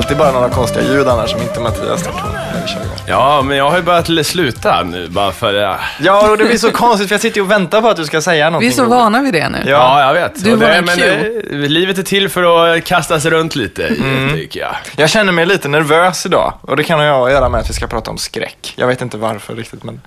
alltid bara några konstiga ljud annars som inte Mattias tar ton vi ja, men jag har ju börjat sluta nu bara för... Ja, Ja, och det blir så konstigt för jag sitter ju och väntar på att du ska säga Vi någonting. är så vana vid det nu. Ja. ja jag vet. Du Och det, en men eh, livet är till för att kasta sig runt lite, i, tycker jag. Jag känner mig lite nervös idag och det kan ha att göra med att vi ska prata om skräck. Jag vet inte varför riktigt, men...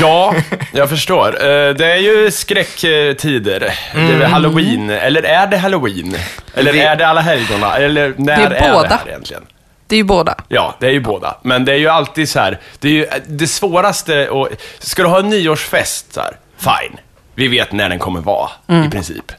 Ja, jag förstår. Eh, Det är ju skräcktider. Det är väl halloween, eller är det halloween? Eller är det alla helgona? Eller när Det är är båda. det här egentligen? Det är ju båda. Ja, det är ju båda. Men det är ju alltid så här, det är ju det svåraste och Ska du ha en nyårsfest så här, fine. Vi vet när den kommer vara, i princip.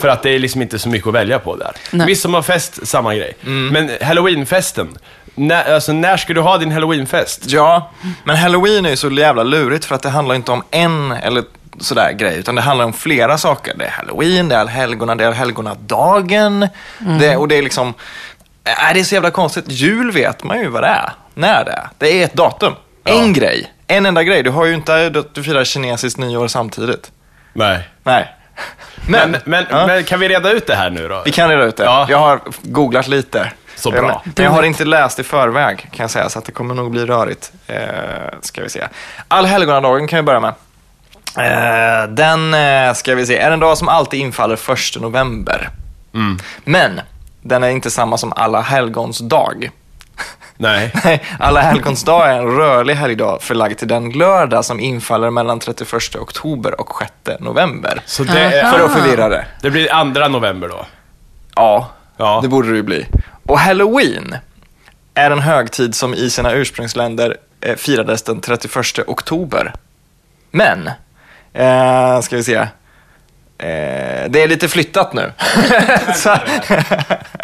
För att det är liksom inte så mycket att välja på där. Nej. Midsommarfest, samma grej. Men halloweenfesten, när, alltså när ska du ha din halloweenfest? Ja, men halloween är ju så jävla lurigt för att det handlar inte om en eller sådär grej, utan det handlar om flera saker. Det är halloween, det är allhelgona, det är allhelgonadagen. Det, och det är liksom, äh, det är så jävla konstigt. Jul vet man ju vad det är, när det är. Det är ett datum, en grej, en enda grej. Du har ju inte, du, du firar kinesiskt nyår samtidigt. Nej. Nej. Men, men, ja. men kan vi reda ut det här nu då? Vi kan reda ut det. Ja. Jag har googlat lite. Så bra. Men, jag har inte läst i förväg kan jag säga, så att det kommer nog bli rörigt. Eh, ska vi se. Allhelgonadagen kan vi börja med. Eh, den, eh, ska vi se, är en dag som alltid infaller 1 november. Mm. Men, den är inte samma som alla helgons dag. Nej. Nej, Alla helgons dag är en rörlig helgdag förlagd till den lördag som infaller mellan 31 oktober och 6 november. Så det, är. För att förvirra det. det blir andra november då? Ja, Ja. det borde det ju bli. Och halloween är en högtid som i sina ursprungsländer eh, firades den 31 oktober. Men, eh, ska vi se. Eh, det är lite flyttat nu. Så,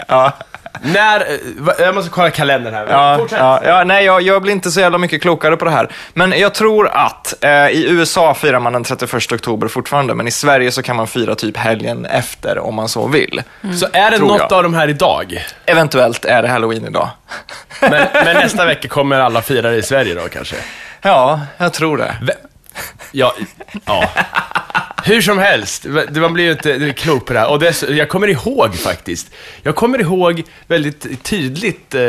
ja, När, eh, jag måste kolla kalendern här. ja, Fortsätt. ja, ja, nej, jag, jag blir inte så jävla mycket klokare på det här. Men jag tror att eh, i USA firar man den 31 oktober fortfarande, men i Sverige så kan man fira typ helgen efter om man så vill. Så är det något jag. av de här idag? Eventuellt är det halloween idag. Men, men nästa vecka kommer alla fira det i Sverige då kanske? Ja, jag tror det. Ve- Ja, ja. Hur som helst, man blir ju inte klok på det här. Och så- jag kommer ihåg faktiskt. Jag kommer ihåg väldigt tydligt eh,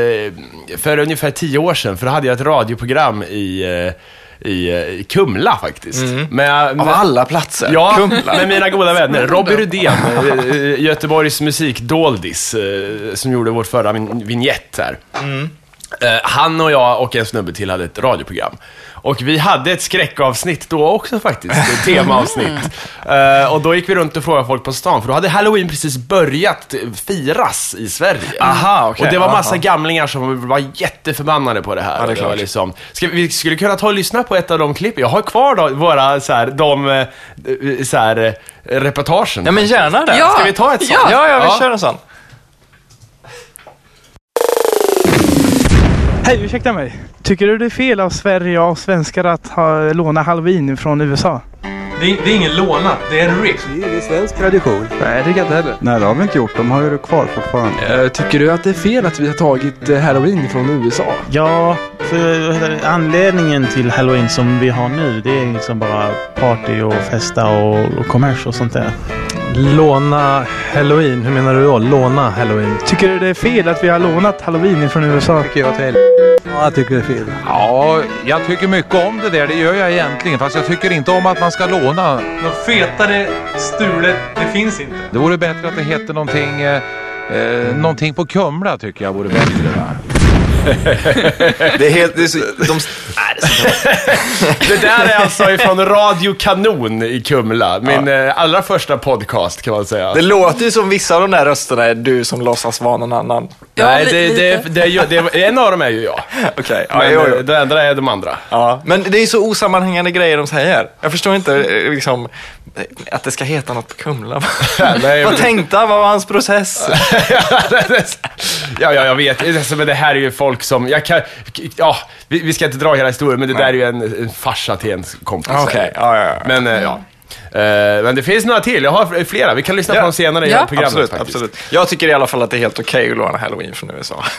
för ungefär tio år sedan, för då hade jag ett radioprogram i, eh, i, eh, i Kumla faktiskt. Med, Av med, alla platser. Ja, Kumla. med mina goda vänner. Robby Rydén, Göteborgs musikdoldis, som gjorde vårt förra vignett här. Eh, Han och jag och en snubbe till hade ett radioprogram. Och vi hade ett skräckavsnitt då också faktiskt, ett temaavsnitt. Eh, och då gick vi runt och frågade folk på stan, för då hade halloween precis börjat firas i Sverige. Aha, okej. Och det var Aha. massa gamlingar som var jätteförbannade på det här. Ja, det klart. liksom, ska, vi skulle kunna ta och lyssna på ett av de klippen. Jag har kvar då, våra, så här, de, eh, så här, eh, reportagen. Ja, men gärna det. Ja. Ska vi ta ett sånt? Ja. ja, ja vi Ja. kör en sån. Hej, ursäkta mig. Tycker du det är fel av Sverige och svenskar att ha, låna halloween från USA? Det är, det är ingen lånat, det är en risk. Det är svensk tradition. Nej, det tycker jag inte heller. Nej, det har vi inte gjort. De har ju det kvar fortfarande. Eh, Tycker du att det är fel att vi har tagit eh, halloween från USA? Ja, för det, anledningen till halloween som vi har nu det är liksom bara party och festa och, och kommers och sånt där. Låna halloween, hur menar du då? Låna halloween? Tycker du det är fel att vi har lånat halloween från USA? Tycker jag till. Ja, jag tycker det är fel. Ja, jag tycker mycket om det där. Det gör jag egentligen. Fast jag tycker inte om att man ska låna. Något fetare stulet, det finns inte. Det vore bättre att det hette någonting, eh, eh, någonting på Kumla tycker jag vore bättre. Va? Det är helt... Det är så, de, nej, det är så Det där är alltså ifrån Radio Kanon i Kumla. Min eh, allra första podcast kan man säga. det låter ju som vissa av de där rösterna är du som låtsas vara någon annan. Ja, Nej, det, det, det, är ju- det, en av dem är ju jag. Okej, ja, Men eh, det andra är de andra. Ja, men det är så osammanhängande grejer de säger. Jag förstår inte eh, liksom, att det ska heta något på Kumla. Nej, Vad tänkte han? Vad var hans process? ja, ja, jag vet. Men det här är ju folk som, jag kan, ja, vi, vi ska inte dra hela historien, men det där är ju en, en farsa till en kompis. Okej, ja, ja, ja. Men, eh, ja. Eh, men det finns några till. Jag har flera. Vi kan lyssna på Ja. dem senare i Ja. programmet Absolut, faktiskt. absolut. Jag tycker i alla fall att det är helt okej att låna halloween från USA.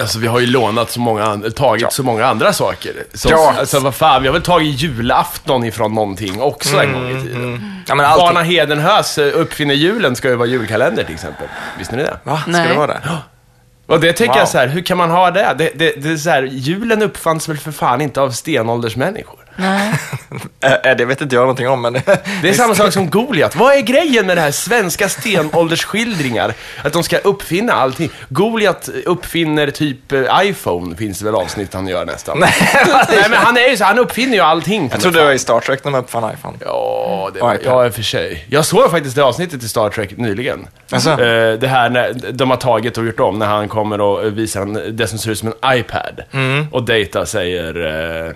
Alltså, vi har ju lånat så många, tagit Ja. så många andra saker. Så, Ja. Alltså, vad fan, vi har väl tagit julafton ifrån någonting också en gång i tiden. ja, men. Barna Hedenhös eh, uppfinner julen ska ju vara julkalender till exempel. Visste ni det? Va? Ska Nej. det vara det? Och det tänker Wow. jag så här, hur kan man ha det? Det, det, det är så här, julen uppfanns väl för fan inte av stenåldersmänniskor? Nej. Det vet inte jag någonting om, men... Det är samma sak som Goliat. Vad är grejen med det här svenska stenåldersskildringar? Att de ska uppfinna allting. Goliat uppfinner typ eh, iPhone, finns det väl avsnitt han gör nästan. Nej, men han är ju så, han uppfinner ju allting. Jag trodde det var i Star Trek de uppfann iPhone. Ja, det var, ja, i och för sig. Jag såg faktiskt det avsnittet i Star Trek nyligen. Alltså? Eh, det här när de har tagit och gjort om, när han kommer och visar det som ser ut som en iPad. Mm. Och Data säger, eh,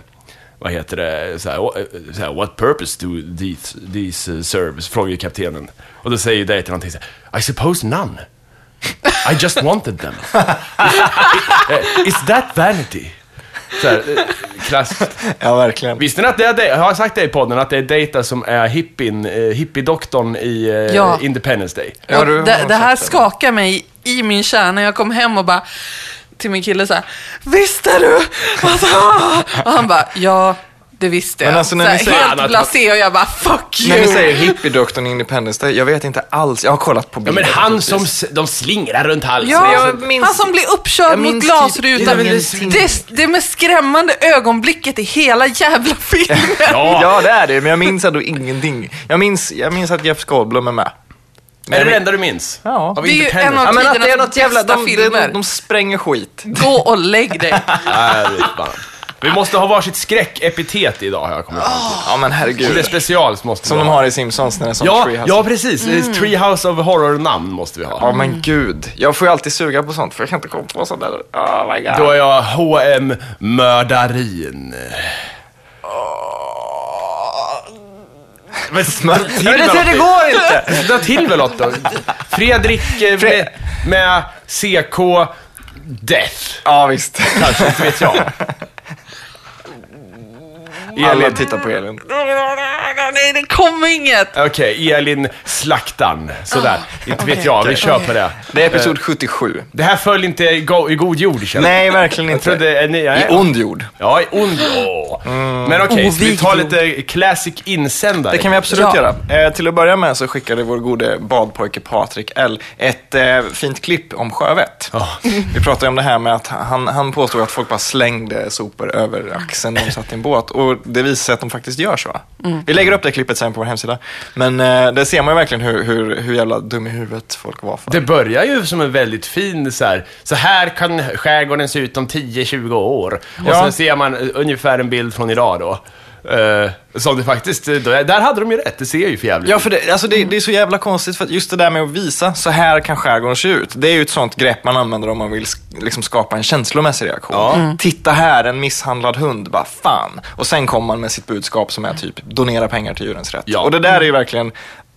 vad heter det, så här, "What- så här, what purpose do these, these uh, serve? Frågar ju kaptenen. Och då säger Data någonting så här, I suppose none. I just wanted them. Eh, Is that vanity? Så här, eh, klassiskt. Ja, verkligen. Visste ni att det är, det- jag har sagt det i podden, att det är Data som är hippien, eh, hippiedoktorn i eh, Ja. Independence Day? Ja, har det, det här skakar mig i min kärna. Jag kom hem och bara till min kille så här, visste du? Alltså, och han bara, ja, det visste jag. Alltså, när så här, ni säger- helt blasé och jag bara, fuck you. När ni säger hippiedoktorn Independence Day, jag vet inte alls. Jag har kollat på Ja, bilder. men han som de slingrar runt halsen. Ja, jag minns- han som blir uppkörd mot typ glasrutan. det, det med skrämmande ögonblicket i hela jävla filmen. Ja. Ja, det är det, men jag minns ändå ingenting. Jag minns, jag minns att Jeff Goldblum är med. Är det det enda du minns? Ja. Det är ju en av- Ja, men att det är tidernas något jävla... bästa De, de, filmer. de, de spränger skit. Gå och lägg dig. Nej, det är fan. Vi måste ha varsitt skräckepitet idag har jag kommit fram till. Ja, men Om det är herregud. special så måste Som vi de ha. har i Simpsons när det är som Ja, Treehouse. ja, precis. Mm. Treehouse of Horror-namn måste vi ha. Ja, men gud. Jag får ju alltid suga på sånt, för jag kan inte komma på sånt där. Oh my god. Då är jag H.M. Mördarin. Men smör till det, väl det något. går inte! Dra till väl något då. Fredrik eh, med, med CK Death. Ja, visst. Kanske, inte vet jag. Alla Elin, tittar på Elin. Nej, det kommer inget. okej, Elin Slaktan. Sådär. Inte vet jag, vi kör på det. Det är episod 77. Det här föll inte i, go i god jord känner jag. Nej, verkligen Jag inte. trodde, är ni, I ja, ond jord. Ja, i ond Åh. Men okej, ska vi ta jord. lite classic insändare? Det kan vi absolut Ja. göra. Eh, till att börja med så skickade vår gode badpojke Patrik L ett eh, fint klipp om sjövett. Vi pratade om det här med att han, han påstod att folk bara slängde sopor över axeln när de satt i en båt. Och det visar sig att de faktiskt gör så. Vi lägger upp det klippet sen på vår hemsida. Men eh, där ser man ju verkligen hur, hur, hur jävla dum i huvudet folk var för. Det börjar ju som en väldigt fin så här, så här kan skärgården se ut om 10-20 år. Och Ja. sen ser man ungefär en bild från idag då. Uh, som det faktiskt, eh, där hade de ju rätt, det ser ju för jävligt Ja, ut. för det, alltså det, det är så jävla konstigt för att just det där med att visa, så här kan skärgården se ut. Det är ju ett sånt grepp man använder om man vill liksom skapa en känslomässig reaktion. Ja. Mm. Titta här, en misshandlad hund, bara fan. Och sen kommer man med sitt budskap som är typ, donera pengar till djurens rätt. Ja. Och det där är ju verkligen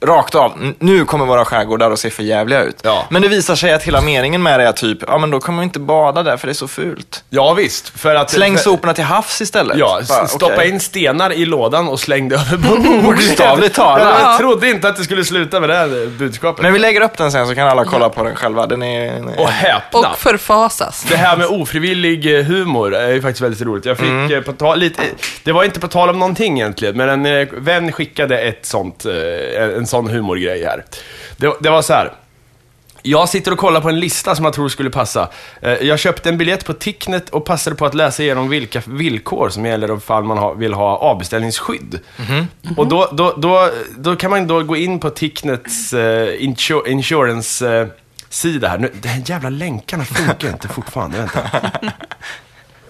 rakt av, nu kommer våra skärgårdar att se för jävliga ut. Ja. Men det visar sig att hela meningen med det är typ, ja men då kommer man inte bada där för det är så fult. Ja visst, för att... Släng för, soporna till havs istället. Ja, Bara, stoppa okej. in stenar i lådan och släng det över bord. Bokstavligt talat. Jag trodde inte att det skulle sluta med det här budskapet. Men vi lägger upp den sen så kan alla kolla på den själva. Den är... Den är... Och häpna. Och förfasas. Det här med ofrivillig eh, humor är ju faktiskt väldigt roligt. Jag fick Mm. eh, på tal, lite, det var inte på tal om någonting egentligen, men en eh, vän skickade ett sånt, en, en sån humorgrej här. Det, det var så här. Jag sitter och kollar på en lista som jag tror skulle passa. Eh, Jag köpte en biljett på Ticknet och passade på att läsa igenom vilka villkor som gäller ifall man vill ha avbeställningsskydd. Och då, då, då, då kan man då gå in på Ticknets uh, insur insurance eh, sida här. Nu, de här jävla länkarna funkar inte fortfarande. Vänta.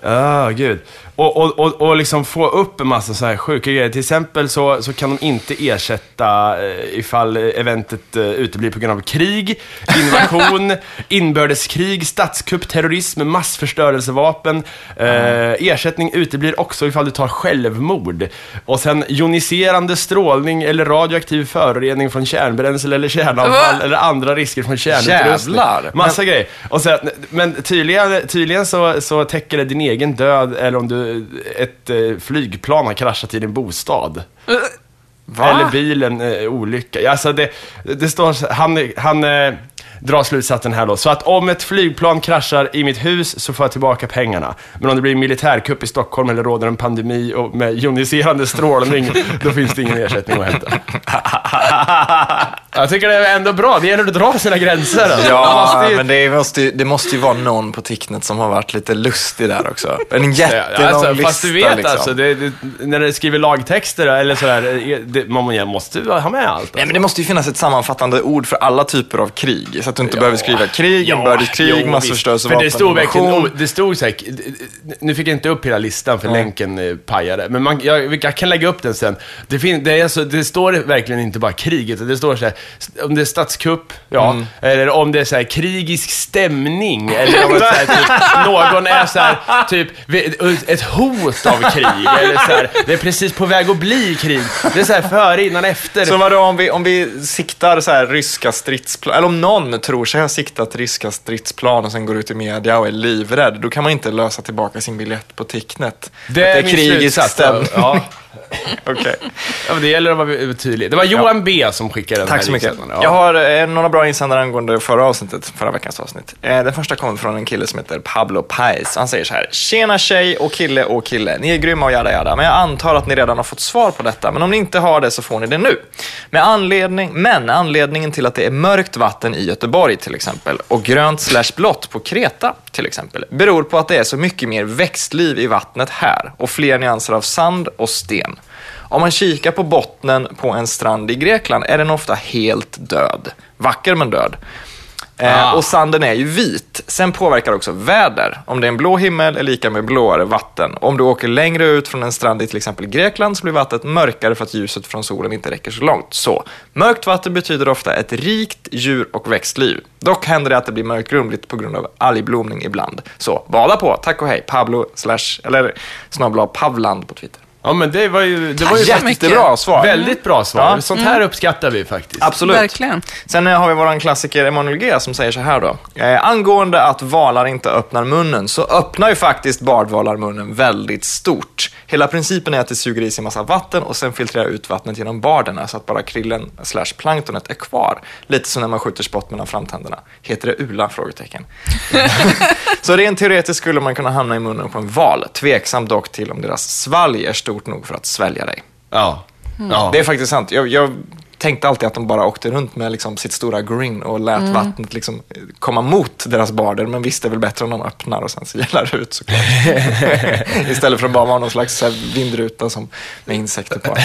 Ja, gud. Och, och, och, och liksom få upp en massa så här sjuka grejer. Till exempel så, så kan de inte ersätta eh, ifall eventet eh, uteblir på grund av krig, invasion, inbördeskrig, statskupp, terrorism, massförstörelsevapen. Eh, ersättning uteblir också ifall du tar självmord. Och sen joniserande strålning eller radioaktiv förorening från kärnbränsle eller kärnavfall eller andra risker från kärnutrustning. Jävlar. Massa grejer. Och sen, men tydligen, tydligen så, så täcker det din egen död eller om du, ett eh, flygplan har kraschat i din bostad. Va? Eller bilen, eh, olycka. Alltså det, det står han, han eh, drar slutsatsen här då. Så att om ett flygplan kraschar i mitt hus så får jag tillbaka pengarna. Men om det blir militärkupp i Stockholm eller råder en pandemi och med joniserande strålning, då finns det ingen ersättning att hämta. Jag tycker det är ändå bra. Det gäller att dra sina gränser. Alltså. Ja, ju- men det måste, ju, det måste ju vara någon på Ticknet som har varit lite lustig där också. En jättelång alltså, lista fast du vet liksom. alltså, det, det, när du skriver lagtexter eller sådär, man måste ha med allt. Nej, men det måste ju finnas ett sammanfattande ord för alla typer av krig. Så att du inte behöver skriva krig, inbördeskrig, massförstörelse. För det stod verkligen, oh, det stod så här, nu fick jag inte upp hela listan för länken eh, pajade, men man, jag, jag kan lägga upp den sen. Det, fin, det, är så, det står verkligen inte bara krig, utan det står så här, om det är statskupp, ja, Mm. eller om det är så här krigisk stämning, eller om det är här, typ, någon är så här, typ, ett hot av krig, eller så här, det är precis på väg att bli krig. Det är så här före, innan, efter. Så vadå, om vi, om vi siktar så här ryska stridsplan, eller om någon tror sig ha siktat ryska stridsplan och sen går ut i media och är livrädd, då kan man inte lösa tillbaka sin biljett på Ticknet. det är min krigisk slutsats. stämning. Ja. Okej. Ja, men det gäller att vara tydlig. Det var Johan B som skickade den Tack här så mycket. insändaren. Jag har eh, några bra insändare angående förra avsnittet, förra veckans avsnitt. Eh, den första kommer från en kille som heter Pablo Paez. Han säger så här. Tjena tjej och kille och kille. Ni är grymma och jada jada, men jag antar att ni redan har fått svar på detta. Men om ni inte har det så får ni det nu. Med anledning, men anledningen till att det är mörkt vatten i Göteborg till exempel och grönt slash blått på Kreta till exempel beror på att det är så mycket mer växtliv i vattnet här och fler nyanser av sand och sten. Om man kikar på bottnen på en strand i Grekland är den ofta helt död. Vacker men död. Eh, Ah. och sanden är ju vit. Sen påverkar också väder. Om det är en blå himmel är lika med blåare vatten. Om du åker längre ut från en strand i till exempel Grekland så blir vattnet mörkare för att ljuset från solen inte räcker så långt. Så, mörkt vatten betyder ofta ett rikt djur och växtliv. Dock händer det att det blir mörkgrumligt på grund av algblomning ibland. Så, bada på. Tack och hej. Pablo slash, eller snabel Pavland på Twitter. Ja, men det var ju... Det var ju så mycket. Jättebra svar. Väldigt bra svar. Ja. Sånt här uppskattar vi faktiskt. Absolut. Verkligen. Sen eh, har vi våran klassiker Emanuel G som säger så här då. Eh, angående att valar inte öppnar munnen så öppnar ju faktiskt bardvalar munnen väldigt stort. Hela principen är att det suger i sig massa vatten och sen filtrerar ut vattnet genom barderna så att bara krillen slash planktonet är kvar. Lite som när man skjuter spott mellan framtänderna. Heter det ula? Frågetecken. så rent teoretiskt skulle man kunna hamna i munnen på en val. Tveksam dock till om deras svalg är stort nog för att svälja dig. Ja. ja. Det är faktiskt sant. Jag, jag tänkte alltid att de bara åkte runt med liksom sitt stora grin och lät vattnet liksom komma mot deras barder, men visst är väl bättre om de öppnar och sen det ut såklart. Istället för att bara vara någon slags vindruta som, med insekter på.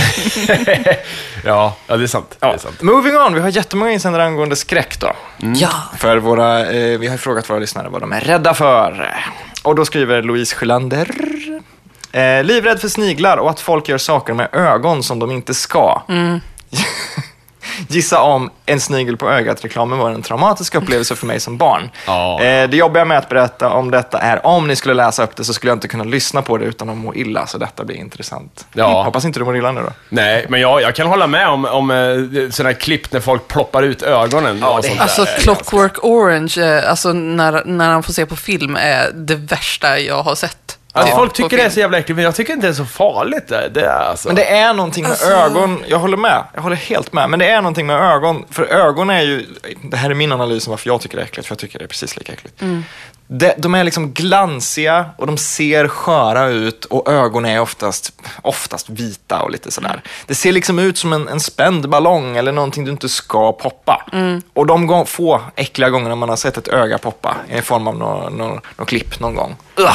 ja, ja, det är sant. Det Ja. är sant. Moving on, vi har jättemånga insändare angående skräck då. Ja. För våra, eh, vi har frågat våra lyssnare vad de är rädda för. Och då skriver Louise Sjölander. Eh, livrädd för sniglar och att folk gör saker med ögon som de inte ska. Gissa om en snigel på ögat-reklamen var en traumatisk upplevelse för mig som barn. Ja. Eh, det jobbiga med att berätta om detta är, om ni skulle läsa upp det så skulle jag inte kunna lyssna på det utan att må illa, så detta blir intressant. Ja. Hoppas inte du mår illa nu då. Nej, men jag, jag kan hålla med om, om eh, sådana här klipp när folk ploppar ut ögonen. och det- sånt Alltså där. Clockwork Orange, eh, alltså när, när han får se på film är det värsta jag har sett. Alltså, Ja, folk tycker det är så jävla äckligt, men jag tycker inte det är så farligt. Det, det är alltså... Men det är någonting med Alltså- ögon, jag håller med, jag håller helt med, men det är någonting med ögon, för ögon är ju, det här är min analys om varför jag tycker det är äckligt, för jag tycker det är precis lika äckligt. De, de är liksom glansiga och de ser sköra ut och ögonen är oftast, oftast vita och lite sådär. Det ser liksom ut som en, en spänd ballong eller någonting du inte ska poppa. Och de få äckliga gångerna man har sett ett öga poppa i form av något nå, nå klipp någon gång. Ugh!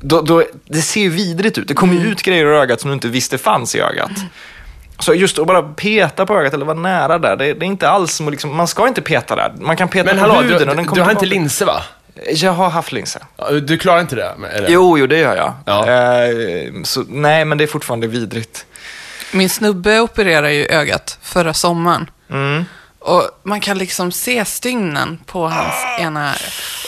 Då, då, det ser ju vidrigt ut. Det kommer ju ut grejer ur ögat som du inte visste fanns i ögat. Så just att bara peta på ögat eller vara nära där, det, det är inte alls som att liksom, man ska inte peta där. Man kan peta Men på hallå, huden du, och den du kommer har inte tillbaka. linser va? Jag har haft linser. Du klarar inte det? Eller? Jo, jo, det gör jag. Ja. Eh, så, nej, men det är fortfarande vidrigt. Min snubbe opererade ju ögat förra sommaren. Mm. Och man kan liksom se stygnen på hans ena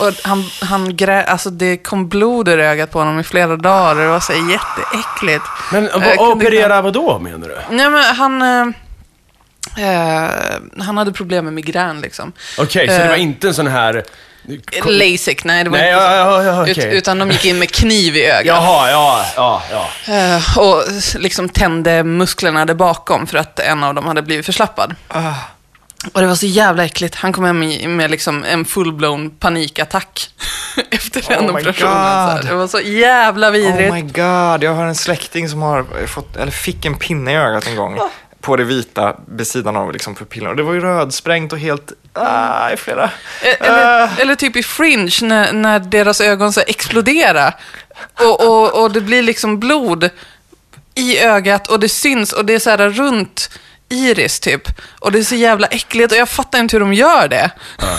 Och han, han grä, alltså det kom blod ur ögat på honom i flera dagar. Det var så jätteäckligt. Men vad, operera vad då menar du? Nej, men han... Eh, eh, han hade problem med migrän liksom. Okej, så det var Eh. inte en sån här LASIK, nej det var Nej, inte ja, ja, ja, Ut, okej. Utan de gick in med kniv i ögat. Jaha, ja, ja, ja. Eh, och liksom tände musklerna där bakom för att en av dem hade blivit förslappad. Ah. Och det var så jävla äckligt. Han kom hem med liksom en full-blown panikattack efter den Oh my operationen. Det var så jävla vidrigt. Oh my god, jag har en släkting som har fått, eller fick en pinne i ögat en gång. På det vita besidan av liksom pupillen. Och det var ju rödsprängt och helt, ah, i flera. Eh, Eller, eller typ i Fringe när, när deras ögon så exploderar. Och, och, och det blir liksom blod i ögat och det syns och det är så här runt iris typ. Och det är så jävla äckligt och jag fattar inte hur de gör det.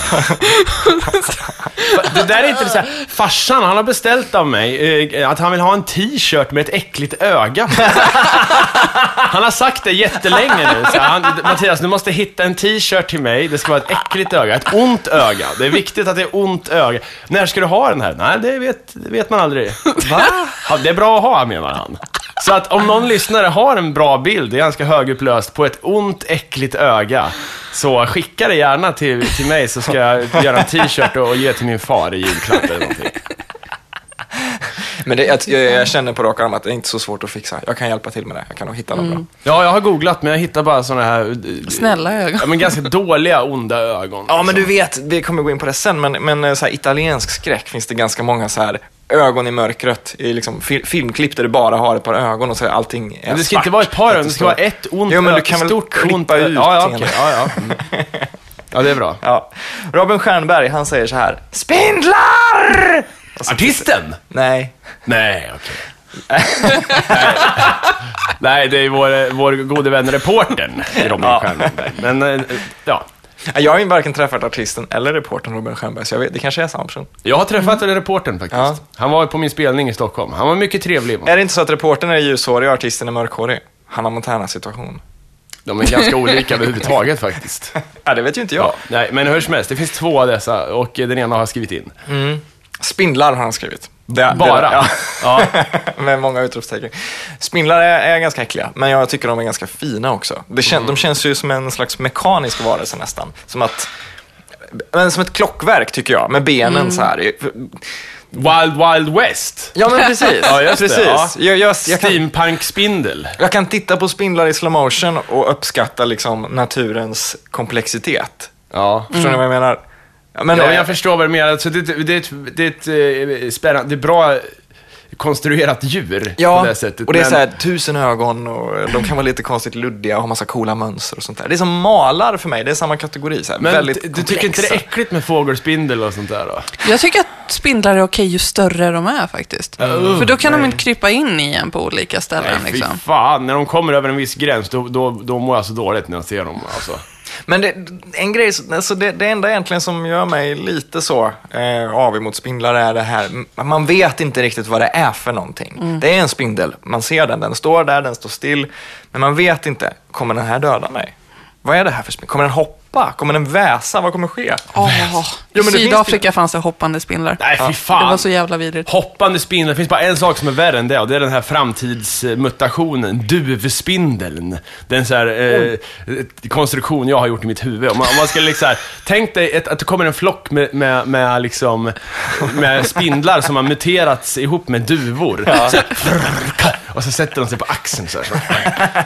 Det där är inte så här, farsan han har beställt av mig eh, att han vill ha en t-shirt med ett äckligt öga på. Han har sagt det jättelänge nu. Så han, Mattias, du måste hitta en t-shirt till mig. Det ska vara ett äckligt öga, ett ont öga. Det är viktigt att det är ont öga. När ska du ha den här? Nej, det vet, det vet man aldrig. Va? Ja, det är bra att ha, menar han. Så att om någon lyssnare har en bra bild, det är ganska högupplöst, på ett ont, äckligt öga, så skicka det gärna till, till mig så ska jag göra en t-shirt och ge till min far i julklapp eller någonting. Men det, jag, jag, känner på rak arm att det är inte så svårt att fixa. Jag kan hjälpa till med det. Jag kan nog hitta något bra. Ja, jag har googlat, men jag hittar bara sådana här... eh, Snälla ögon. Ja, men ganska dåliga, onda ögon. Ja, men du vet, vi kommer gå in på det sen, men, men så här, italiensk skräck finns det ganska många så här ögon i mörkrött i liksom fil, filmklipp där du bara har ett par ögon och så är allting är Men det ska svart. inte vara ett par ögon, det ska vara ett ont Jo, men du kan väl stort klippa ont ut. Ja, ja, okej. Ja, ja. Mm. ja, det är bra. Ja. Robin Stjernberg, han säger så här. Spindlar! Så- Artisten? Nej. Nej, okej. Nej. Nej, det är vår, vår gode vän reportern Robin Ja. Stjernberg. Men, eh, ja. Jag har ju varken träffat artisten eller reportern Robin Stjernberg, så jag vet, det kanske är samma person. Jag har träffat reportern faktiskt. Ja. Han var på min spelning i Stockholm. Han var mycket trevlig. Är det inte så att reportern är ljushårig och artisten är mörkhårig? Hanna Montana-situation. De är ganska olika överhuvudtaget faktiskt. Ja, det vet ju inte jag. Ja, nej, men hur som helst, det finns två av dessa och den ena har jag skrivit in. Spindlar har han skrivit. Det, Bara? Det, ja. Ja. Med många utropstecken. Spindlar är, är ganska äckliga, men jag tycker de är ganska fina också. Det kän, De känns ju som en slags mekanisk varelse nästan. Som att... Men som ett klockverk tycker jag, med benen så här. Wild Wild West. Ja, men precis. Ja, just det, precis. ja. Jag, jag, jag, Steampunk-spindel. jag kan titta på spindlar i slow motion och uppskatta liksom naturens komplexitet. Ja. Förstår ni vad jag menar? Ja, men, Ja, eh, jag förstår vad du menar. Alltså, det, det, det, är ett- det är ett eh, spännande, det är bra konstruerat djur Ja, på det sättet. och det är men- så här tusen ögon och de kan vara lite konstigt luddiga och ha massa coola mönster och sånt där. Det är som malar för mig, det är samma kategori. Så här, Men väldigt du du tycker inte det är komplexa. äckligt med fågelspindel och sånt där då? Jag tycker att spindlar är okej ju större de är faktiskt. För då kan de inte krypa in i en på olika ställen. Nej, fy liksom. fan. När de kommer över en viss gräns, då, då, då mår jag så dåligt när jag ser dem. Alltså. Men det, en grej, alltså det, det enda egentligen som gör mig lite så eh, avig mot spindlar är det här, man vet inte riktigt vad det är för någonting. Det är en spindel, man ser den, den står där, den står still, men man vet inte, kommer den här döda mig? Vad är det här för spindel? Kommer den hoppa? Kommer den väsa? Vad kommer ske? Åh, Jo, I men det Sydafrika fanns det hoppande spindlar. Nej, fy Det fan. var så jävla vidrigt. Hoppande spindlar, det finns bara en sak som är värre än det och det är den här framtidsmutationen, duvspindeln. Det är en så här, eh, konstruktion jag har gjort i mitt huvud. Om man, om man ska liksom här, tänk dig ett, att det kommer en flock med, med, med, liksom, med spindlar som har muterats ihop med duvor. Så här, och så sätter de sig på axeln så här.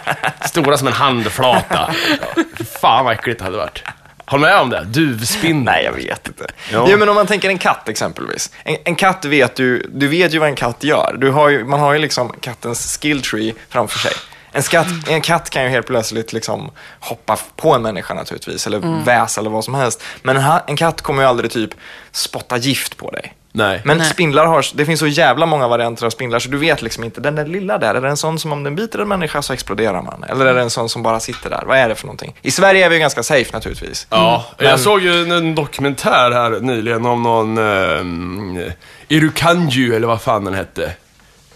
Stora som en handflata. Ja, fan vad äckligt det hade varit. Håll med om det? Duvspindel. Nej, jag vet inte. Ja. Jo, men om man tänker en katt exempelvis. En, en katt vet du, du vet ju vad en katt gör. Du har ju, man har ju liksom kattens skill tree framför sig. En, skatt, en katt kan ju helt plötsligt liksom hoppa på en människa naturligtvis, eller väsa eller vad som helst. Men en, en katt kommer ju aldrig typ spotta gift på dig. Nej. Men Nej. spindlar har, det finns så jävla många varianter av spindlar så du vet liksom inte, den där lilla där, är det en sån som om den biter en människa så exploderar man? Eller är det en sån som bara sitter där? Vad är det för någonting? I Sverige är vi ju ganska safe naturligtvis. Ja, Men- jag såg ju en, en dokumentär här nyligen om någon eh, Irukanju, eller vad fan den hette.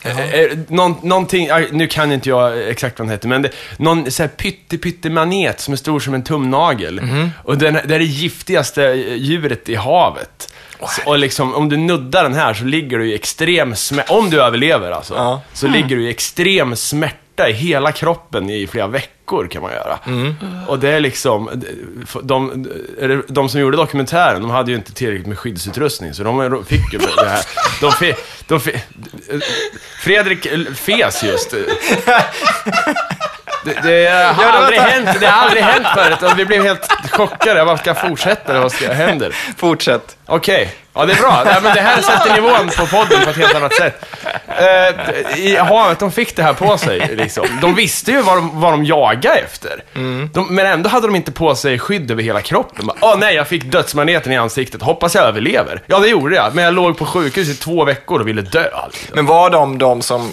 Eh, eh, någon, någonting, nu kan inte jag exakt vad den hette, men det, någon så här pytte, pytte manet som är stor som en tumnagel. Och den, det är det giftigaste eh, djuret i havet. Så, och liksom, om du nuddar den här så ligger du i extrem smärta, om du överlever alltså, Ja. så ligger du i extrem smärta i hela kroppen i flera veckor. Veckor kan man göra. Och det är liksom, de, de, de som gjorde dokumentären, de hade ju inte tillräckligt med skyddsutrustning, så de fick ju det här. De fick, de fick, Fredrik fes just. Det, det, har aldrig hänt, det har aldrig hänt förut och vi blev helt chockade. Vad ska jag fortsätta eller vad ska händer? Fortsätt. Okej, ja det är bra. Ja, men det här sätter nivån på podden på ett helt annat sätt. Uh, I havet, de fick det här på sig. Liksom. De visste ju vad de, vad de jagade efter. De, men ändå hade de inte på sig skydd över hela kroppen. Åh nej, jag fick dödsmaneten i ansiktet. Hoppas jag överlever. Ja, det gjorde jag. Men jag låg på sjukhus i två veckor och ville dö. Liksom. Men var de de som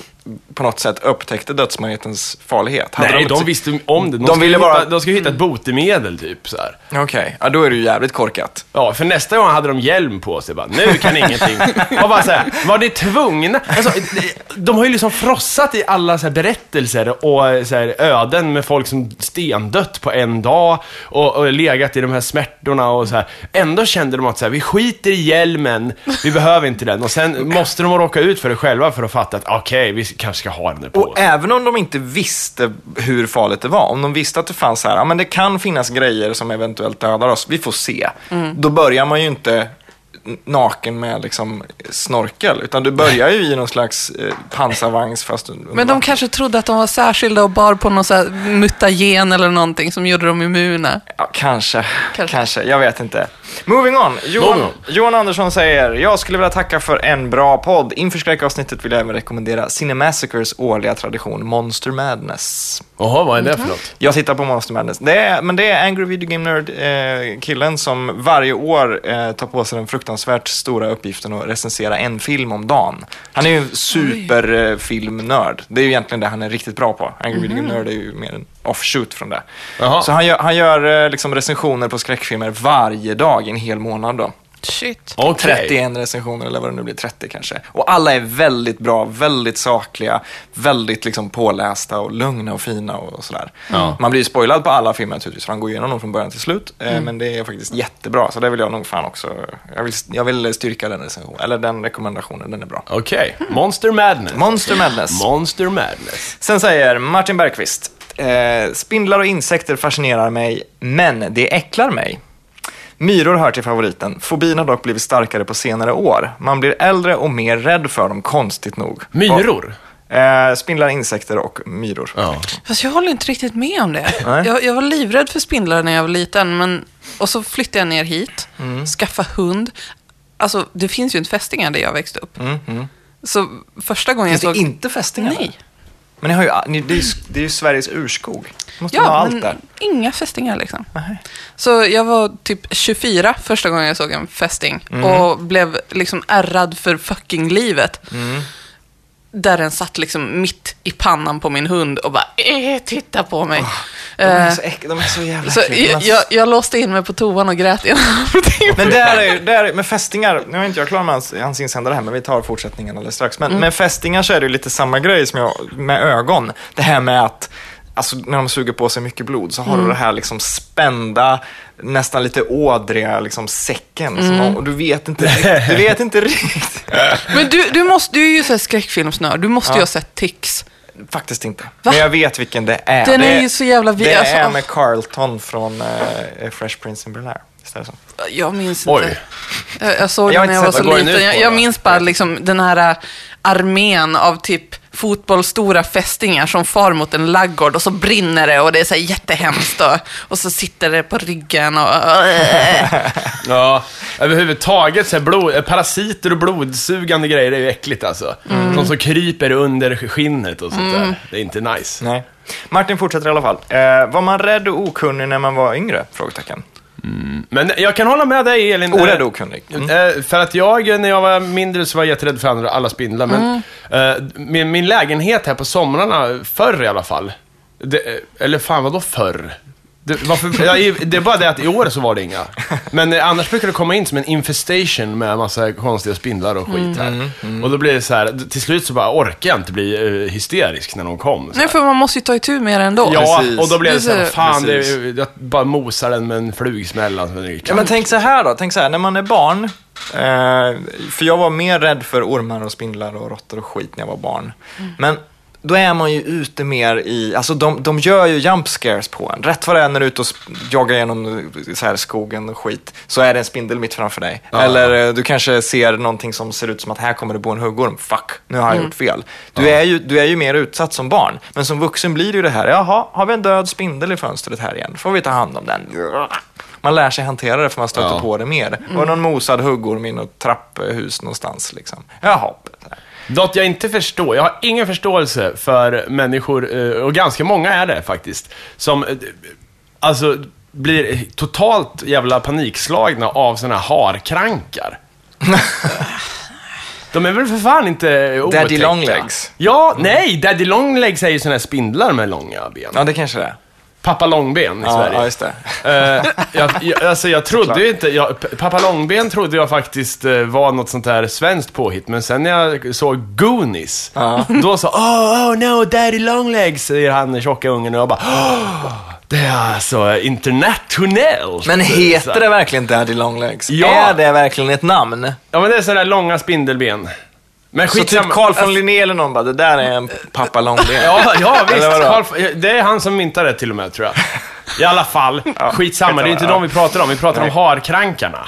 på något sätt upptäckte dödsmagnetens farlighet? Hade Nej, de, ett- visste om det. De, De ville hitta, bara- de skulle hitta ett botemedel, typ. Så. Okej, ja, då är det ju jävligt korkat. Ja, för nästa gång hade de hjälm på sig. Bara, nu kan ingenting. Och bara så här, var det tvungna? Alltså, de har ju liksom frossat i alla så berättelser och så här öden med folk som stendött på en dag och, och legat i de här smärtorna och så här. Ändå kände de att så här, vi skiter i hjälmen, vi behöver inte den. Och sen måste de råka ut för det själva för att fatta att okej, vi kanske ska ha den där på Och även om de inte visste hur farligt det var, om de visste att det fanns så här, ja men det kan finnas grejer som eventuellt dödar oss, vi får se. Då börjar man ju inte naken med liksom snorkel, utan du börjar ju i någon slags eh, pansarvagns fast under Men de kanske trodde att de var särskilda och bar på någon så här mutagen eller någonting som gjorde dem immuna. Ja, kanske, Kanske. kanske, jag vet inte. Moving on. Johan, Moving on. Johan Andersson säger, jag skulle vilja tacka för en bra podd. Inför skräckavsnittet vill jag även rekommendera Cinemassacres årliga tradition Monster Madness. Jaha, vad är det för något? Jag tittar på Monster Madness. Det är, men det är Angry Video Game Nerd-killen som varje år eh, tar på sig den fruktansvärt stora uppgiften att recensera en film om dagen. Han är ju en superfilmnörd. Det är ju egentligen det han är riktigt bra på. Angry Video Game Nerd är ju mer en offshoot från det. Jaha. Så han gör, han gör eh, liksom recensioner på skräckfilmer varje dag i en hel månad då. Shit. Okej. 31 recensioner eller vad det nu blir, 30 kanske. Och alla är väldigt bra, väldigt sakliga, väldigt liksom pålästa och lugna och fina och sådär. Ja. Man blir ju spoilad på alla filmer naturligtvis, för han går igenom dem från början till slut. Eh, Mm. Men det är faktiskt jättebra, så det vill jag nog fan också, jag vill, jag vill styrka den recensionen, eller den rekommendationen, den är bra. Okej, Monster Madness. Monster Madness. Monster Madness. Sen säger Martin Bergqvist, eh, spindlar och insekter fascinerar mig, men det äcklar mig. Myror hör till favoriten. Fobin har dock blivit starkare på senare år. Man blir äldre och mer rädd för dem, konstigt nog. Myror? Eh, spindlar, insekter och myror. Ja. Fast jag håller inte riktigt med om det. Jag, jag var livrädd för spindlar när jag var liten, men... Och så flyttade jag ner hit, Mm. skaffa hund. Alltså, det finns ju inte fästingar där jag växte upp. Mm, mm. Så första gången Finns jag det såg... inte fästingar där? Nej. Men ni har ju, ni, det, är ju, det är ju Sveriges urskog. måste ha Ja, allt men där. inga fästingar liksom. Nej. Så jag var typ 24 första gången jag såg en fästing Mm. och blev liksom ärrad för fucking livet. Mm. Där den satt liksom mitt i pannan på min hund och bara eh, titta på mig. De är Eh, så, äck, de är så jävla så äckliga. jag, jag, jag låste in mig på toan och grät i en halvtimme. Men där är, där är, med fästingar, nu är inte jag klar med hans, hans insändare här, men vi tar fortsättningen alldeles strax. Men med fästingar så är det ju lite samma grej som jag, med ögon. Det här med att, alltså när de suger på sig mycket blod så har du det här liksom spända, nästan lite ådriga liksom säcken. Som, och du vet inte riktigt, du vet inte riktigt. Men du, du, måste, du är ju så skräckfilmsnörd, du måste ju Ja. ha sett Tix. Faktiskt inte. Men jag vet vilken det är. Den det, är ju så jävla vi- Det alltså, är med Carlton från eh, Fresh Prince in Bel-Air. Är det så? Jag minns Oj. inte. Jag, jag såg Jag den när jag var så liten. Jag, jag minns bara liksom den här äh, armén av typ fotbollsstora fästingar som far mot en laggård och så brinner det och det är så här jättehemskt och, och så sitter det på ryggen och... Ja, överhuvudtaget så här blod, eh, parasiter och blodsugande grejer är ju äckligt alltså. Mm. De som kryper under skinnet och sånt där. Det är inte nice. Nej. Martin fortsätter i alla fall. Eh, var man rädd och okunnig när man var yngre? Frågetecken. Men jag kan hålla med dig Elin. Orädd Eh, och okunnig. Eh, För att jag, när jag var mindre, så var jag jätterädd för andra, alla spindlar. Men eh, min, min lägenhet här på somrarna, förr i alla fall. Det, eller fan, vadå förr? Det, varför, ja, i- det är bara det att i år så var det inga. Men eh, annars brukar det komma in som en infestation med massa konstiga spindlar och skit här. Och då blir det så här, till slut så bara orkar jag inte bli eh, hysterisk när de kom. Så Nej, här. för man måste ju ta itu med det ändå. Ja, Precis. och då blir det så här, Precis. fan, det, jag bara mosar den med en flugsmäll. Alltså, det är Ja, men tänk så här då, tänk så här, när man är barn, eh, för jag var mer rädd för ormar och spindlar och råttor och skit när jag var barn. Men då är man ju ute mer i, alltså de, de gör ju jump scares på en. Rätt vad det är när du är ute och joggar genom så här, skogen och skit, så är det en spindel mitt framför dig. Eller eh, du kanske ser någonting som ser ut som att här kommer det bo en huggorm. Fuck, nu har jag gjort fel. Du, är ju, du är ju mer utsatt som barn. Men som vuxen blir det ju det här, jaha, har vi en död spindel i fönstret här igen? får vi ta hand om den. Man lär sig hantera det för man stöter Ja. på det mer. Och någon mosad huggorm i något trapphus någonstans. Liksom. Jaha. Något jag inte förstår, jag har ingen förståelse för människor, eh, och ganska många är det faktiskt, som eh, alltså blir totalt jävla panikslagna av såna här harkrankar. De är väl för fan inte otäcka? Daddy Longlegs. Ja, nej! Daddy Longlegs är ju såna här spindlar med långa ben. Ja, det kanske det är. Pappa Långben i Ja, Sverige. ja, just det. Eh, jag, jag, alltså jag trodde ju inte, jag, Pappa Långben trodde jag faktiskt eh, var något sånt här svenskt påhitt, men sen när jag såg Goonies, då sa oh, oh no, daddy longlegs, säger han tjocka ungen och jag bara oh, det är alltså internationellt. Men heter det verkligen Daddy Longlegs? Ja. Är det verkligen ett namn? Ja men det är sådana där långa spindelben. Men Så typ. Carl von Linné eller någon bara, det där är en pappa Långben. Ja, ja visst. Carl, det är han som myntade det till och med, tror jag. I alla fall, skitsamma. Det är inte skitsamma, de vi pratar om. Vi pratar om harkrankarna.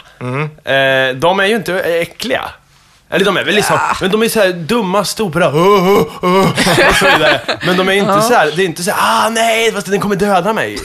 Eh, de är ju inte äckliga. Eller de är väl liksom, men de är så här dumma, stora, och så vidare. Men de är inte så här, det är inte så här, ah nej, den kommer döda mig.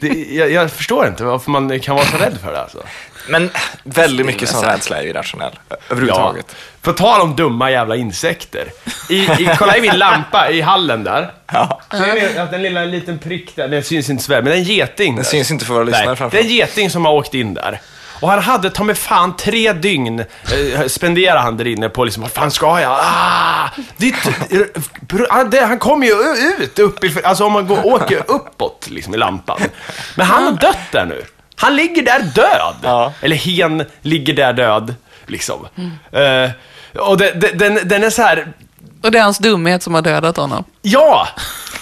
Det, jag, jag förstår inte varför man kan vara så rädd för det alltså. Men väldigt mycket sån rädsla är ju irrationell. Överhuvudtaget. På tal om dumma jävla insekter. I, i, kolla i min lampa i hallen där. Ja. Ser ni att den lilla liten prick där, den syns inte så väl, men det är en geting där. syns inte för våra lyssnare det är en geting som har åkt in där. Och han hade ta mig fan tre dygn eh, spenderade han där inne på liksom, vad fan ska jag? Ah, ditt, det, han kommer ju ut uppifrån, alltså om man går, åker uppåt liksom i lampan. Men han har dött där nu. Han ligger där död. Ja. Eller hen ligger där död, liksom. Eh, och det, det, den, den är så här, Och det är hans dumhet som har dödat honom. Ja!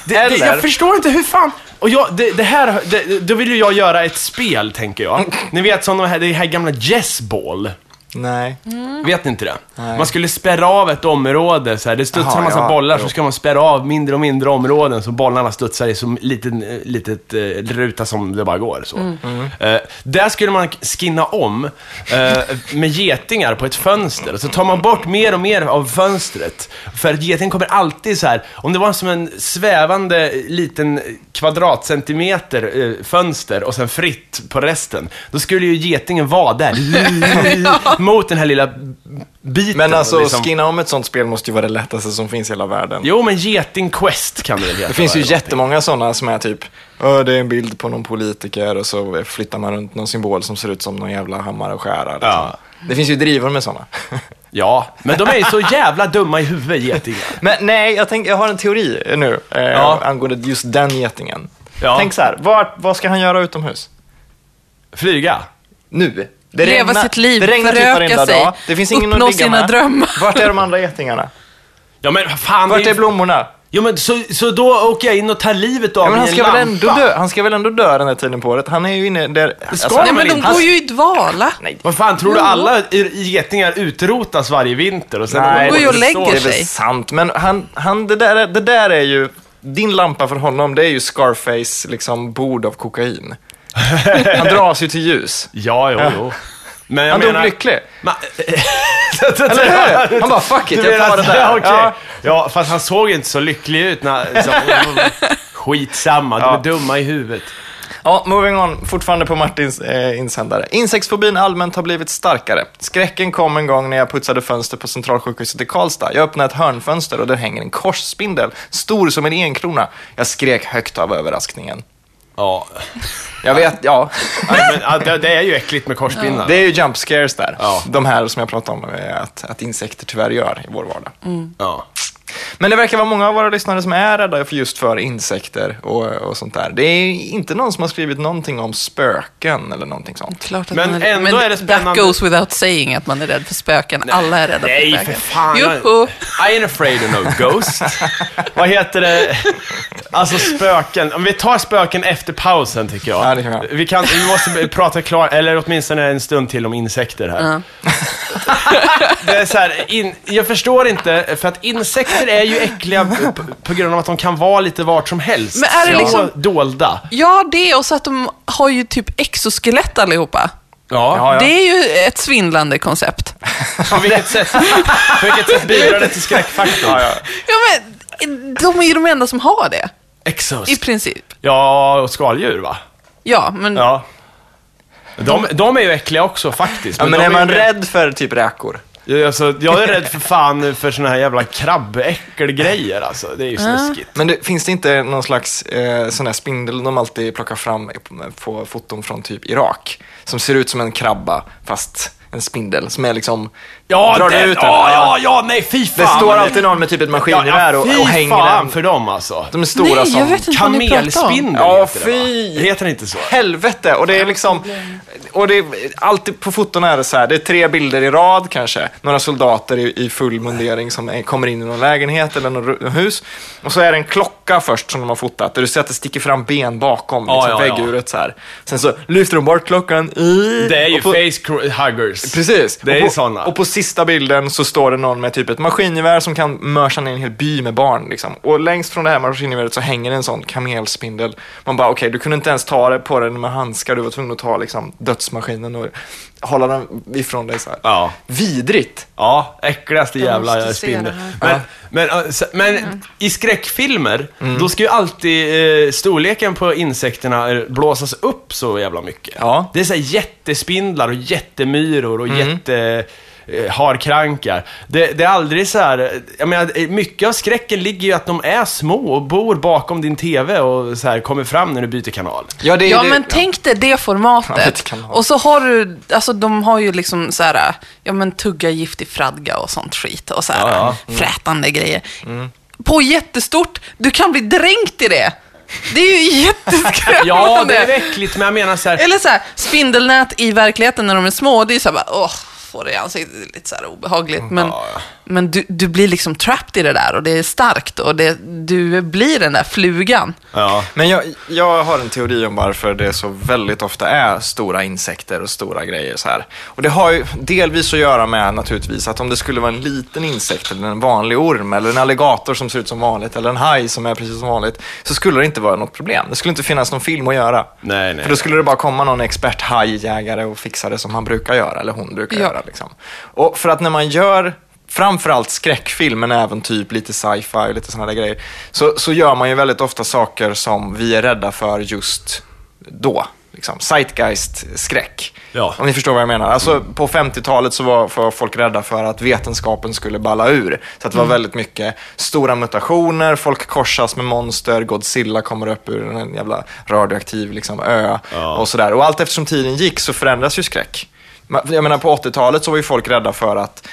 Det, det, Eller- jag förstår inte hur fan... Och jag, det, det här, det, då vill ju jag göra ett spel, tänker jag. Ni vet som de här, det här gamla Jess Ball. Nej. Vet ni inte det? Man skulle spärra av ett område, så här. det studsar Jaha, en massa ja, bollar, jo. så ska man spärra av mindre och mindre områden, så bollarna studsar i så liten, eh, litet eh, ruta som det bara går. Så. Eh, där skulle man skinna om eh, med getingar på ett fönster, så tar man bort mer och mer av fönstret. För att getingen kommer alltid så här, om det var som en svävande liten kvadratcentimeter eh, fönster och sen fritt på resten, då skulle ju getingen vara där, mot den här lilla biten. Men alltså, liksom. skinna om ett sånt spel måste ju vara det lättaste som finns i hela världen. Jo, men Geting Quest kan det väl heta? Det finns ju jättemånga sådana som är typ, "Åh, det är en bild på någon politiker och så flyttar man runt någon symbol som ser ut som någon jävla hammare och skära. Liksom. Ja. Det finns ju drivor med sådana. Ja, men de är ju så jävla dumma i huvudet, getingar. Men nej, jag, tänk, jag har en teori nu eh, Ja. angående just den getingen. Ja. Tänk så här, vad, vad ska han göra utomhus? Flyga. Nu. Det Leva sitt liv, det regnar typ föröka varenda sig, dag. Det finns ingen uppnå att ligga sina med. drömmar. Vart är de andra getingarna? Ja, men fan. Vart är blommorna? Jo, men så, så då åker jag in och tar livet av Ja, men han ska, en väl ändå dö, han ska väl ändå dö den här tiden på året? Han är ju inne där... ska Nej, man men de går ju i dvala. Nej, Vad fan, tror du alla getingar utrotas varje vinter? Och sen Nej, De går ju och det- lägger det är väl sig. sant. Men han, han, det, där, är- det där är ju... Din lampa för honom, det är ju Scarface liksom bord av kokain. Han dras ju till ljus. Ja, jo, jo. Men jag Han menar... dog lycklig. Ma- Eller hur? Han bara, fuck it, jag tar det där. Ja, okej. Ja. ja, fast han såg inte så lycklig ut när... Liksom, skitsamma, de är Ja. dumma i huvudet. Ja, moving on. Fortfarande på Martins eh, insändare. Insektsfobin allmänt har blivit starkare. Skräcken kom en gång när jag putsade fönster på Centralsjukhuset i Karlstad. Jag öppnade ett hörnfönster och där hänger en korsspindel, stor som en enkrona. Jag skrek högt av överraskningen. Ja. Jag vet, ja. Nej, men, det, det är ju äckligt med korsspindlar. Det är ju jump scares där. Ja. De här som jag pratade om eh, att, att insekter tyvärr gör i vår vardag. Ja. Men det verkar vara många av våra lyssnare som är rädda för just för insekter och, och sånt där. Det är inte någon som har skrivit någonting om spöken eller någonting sånt. Klart att Men man ändå är det spännande- That goes without saying att man är rädd för spöken. Alla är rädda Nej, för för spöken. fan. jag- Joho! I ain't afraid of no ghost. Vad heter det? Alltså spöken. Om vi tar spöken efter pausen tycker jag. Ja, det kan vi göra. vi, kan, vi måste prata klart, eller åtminstone en stund till om insekter här. Ja. Det är så här, in, jag förstår inte, för att insekter är ju äckliga på, på grund av att de kan vara lite vart som helst. Men är det Så liksom- Dolda. Ja, det och så att de har ju typ exoskelett allihopa. Ja. Det är ju ett svindlande koncept. På vilket sätt, på vilket sätt bidrar det till skräckfaktorn? Ja, ja. Ja, men de är ju de enda som har det, Exos. i princip. Ja, och skaldjur va? Ja, men Ja. De, de är ju äckliga också faktiskt. Ja, men de är man ju- rädd för typ räkor? Alltså, jag är rädd för fan för såna här jävla krabbäckelgrejer alltså. Det är ju snuskigt. Men det, finns det inte någon slags eh, sån där spindel de alltid plockar fram på foton från typ Irak? Som ser ut som en krabba, fast en spindel som är liksom... Ja, drar det, du ut den? ja, ja, ja, nej fy fan. Det står alltid någon med typ ett maskingevär och, fy och hänger fan den. för dem alltså. De är stora Nej, som... jag vet inte. Kamelspindel Ja, heter det, fy. Heter det inte så? Helvete! Och det är liksom... Och det är, alltid på foton är det så här, det är tre bilder i rad kanske. Några soldater i, i full mundering som är, kommer in i någon lägenhet eller något hus. Och så är det en klocka först som de har fotat, där du ser att det sticker fram ben bakom Ja, liksom, ja, ja. vägguret så här. Sen så lyfter de bort klockan i... Det är ju och på, face huggers. Precis. Det är och ju på, såna. Och på sista bilden så står det någon med typ ett maskingevär som kan mörsa ner en hel by med barn. Liksom. Och längst från det här maskingeväret så hänger en sån kamelspindel. Man bara, okej, du kunde inte ens ta det på den med handskar. Du var tvungen att ta liksom, dödsmaskinen och hålla den ifrån dig så här. Ja. Vidrigt. Ja, äckligaste jävla spindel. det Men, men, men i skräckfilmer, Mm. då ska ju alltid eh, storleken på insekterna eh, blåsas upp så jävla mycket. Ja. Det är så här jättespindlar och jättemyror och Mm. jätte harkrankar. Det, det är aldrig så här, jag menar, eh, mycket av skräcken ligger ju i att de är små och bor bakom din TV och så här kommer fram när du byter kanal. Ja, det, Ja, det, men tänk dig det Ja, det formatet. Och så har du, alltså de har ju liksom så här, ja men tugga giftig fradga och sånt skit och så här Ja, ja. frätande grejer. På jättestort, du kan bli dränkt i det. Det är ju jätteskrämmande. Ja, det är äckligt, men jag menar så här, Eller så här, spindelnät i verkligheten när de är små, det är så här bara, åh, får det i ansiktet, det är lite så här obehagligt. Men, men du, du blir liksom trapped i det där och det är starkt och det, du blir den där flugan. ja. Men jag, jag har en teori om varför det så väldigt ofta är stora insekter och stora grejer så här. Och det har ju delvis att göra med naturligtvis att om det skulle vara en liten insekt eller en vanlig orm eller en alligator som ser ut som vanligt eller en haj som är precis som vanligt så skulle det inte vara något problem. Det skulle inte finnas någon film att göra. Nej, nej. För då skulle det bara komma någon expert hajjägare och fixa det som han brukar göra eller hon brukar Ja. göra. Liksom. Och för att när man gör framförallt skräckfilm, men även typ lite sci-fi och lite sådana där grejer, så, så gör man ju väldigt ofta saker som vi är rädda för just då. Liksom. Zeitgeist-skräck. Ja. Om ni förstår vad jag menar. Alltså, på 50-talet så var, folk rädda för att vetenskapen skulle balla ur. Så det var väldigt mycket stora mutationer, folk korsas med monster, Godzilla kommer upp ur en jävla radioaktiv liksom, ö Ja. och sådär. Och allt eftersom tiden gick så förändras ju skräck. Jag menar på 80-talet så var ju folk rädda för att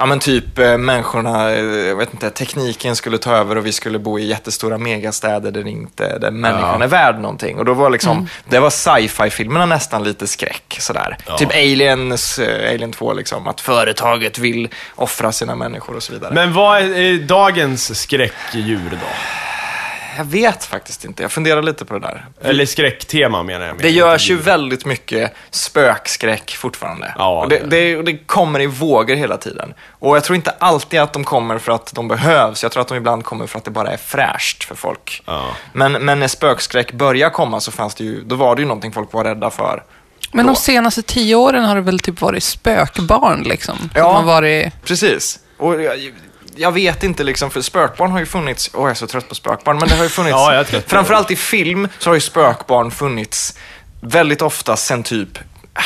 Ja men typ eh, människorna, eh, jag vet inte, tekniken skulle ta över och vi skulle bo i jättestora megastäder där inte, där människan Ja. är värd någonting. Och då var liksom, det var sci-fi-filmerna nästan lite skräck sådär. Typ Aliens, eh, Alien 2 liksom, att företaget vill offra sina människor och så vidare. Men vad är, är dagens skräckdjur då? Jag vet faktiskt inte, jag funderar lite på det där. Eller skräcktema menar jag. med. Det görs ju väldigt mycket spökskräck fortfarande. Ja, och det, det- det, det kommer i vågor hela tiden. Och jag tror inte alltid att de kommer för att de behövs. Jag tror att de ibland kommer för att det bara är fräscht för folk. Ja. Men, men när spökskräck började komma så fanns det ju, då var det ju någonting folk var rädda för. Men Då. de senaste tio åren har det väl typ varit spökbarn liksom? Som Ja. har varit... Precis. Och jag, jag vet inte liksom, för spökbarn har ju funnits, åh jag är så trött på spökbarn, men det har ju funnits, Ja, jag är framförallt i film så har ju spökbarn funnits väldigt ofta sen typ ah,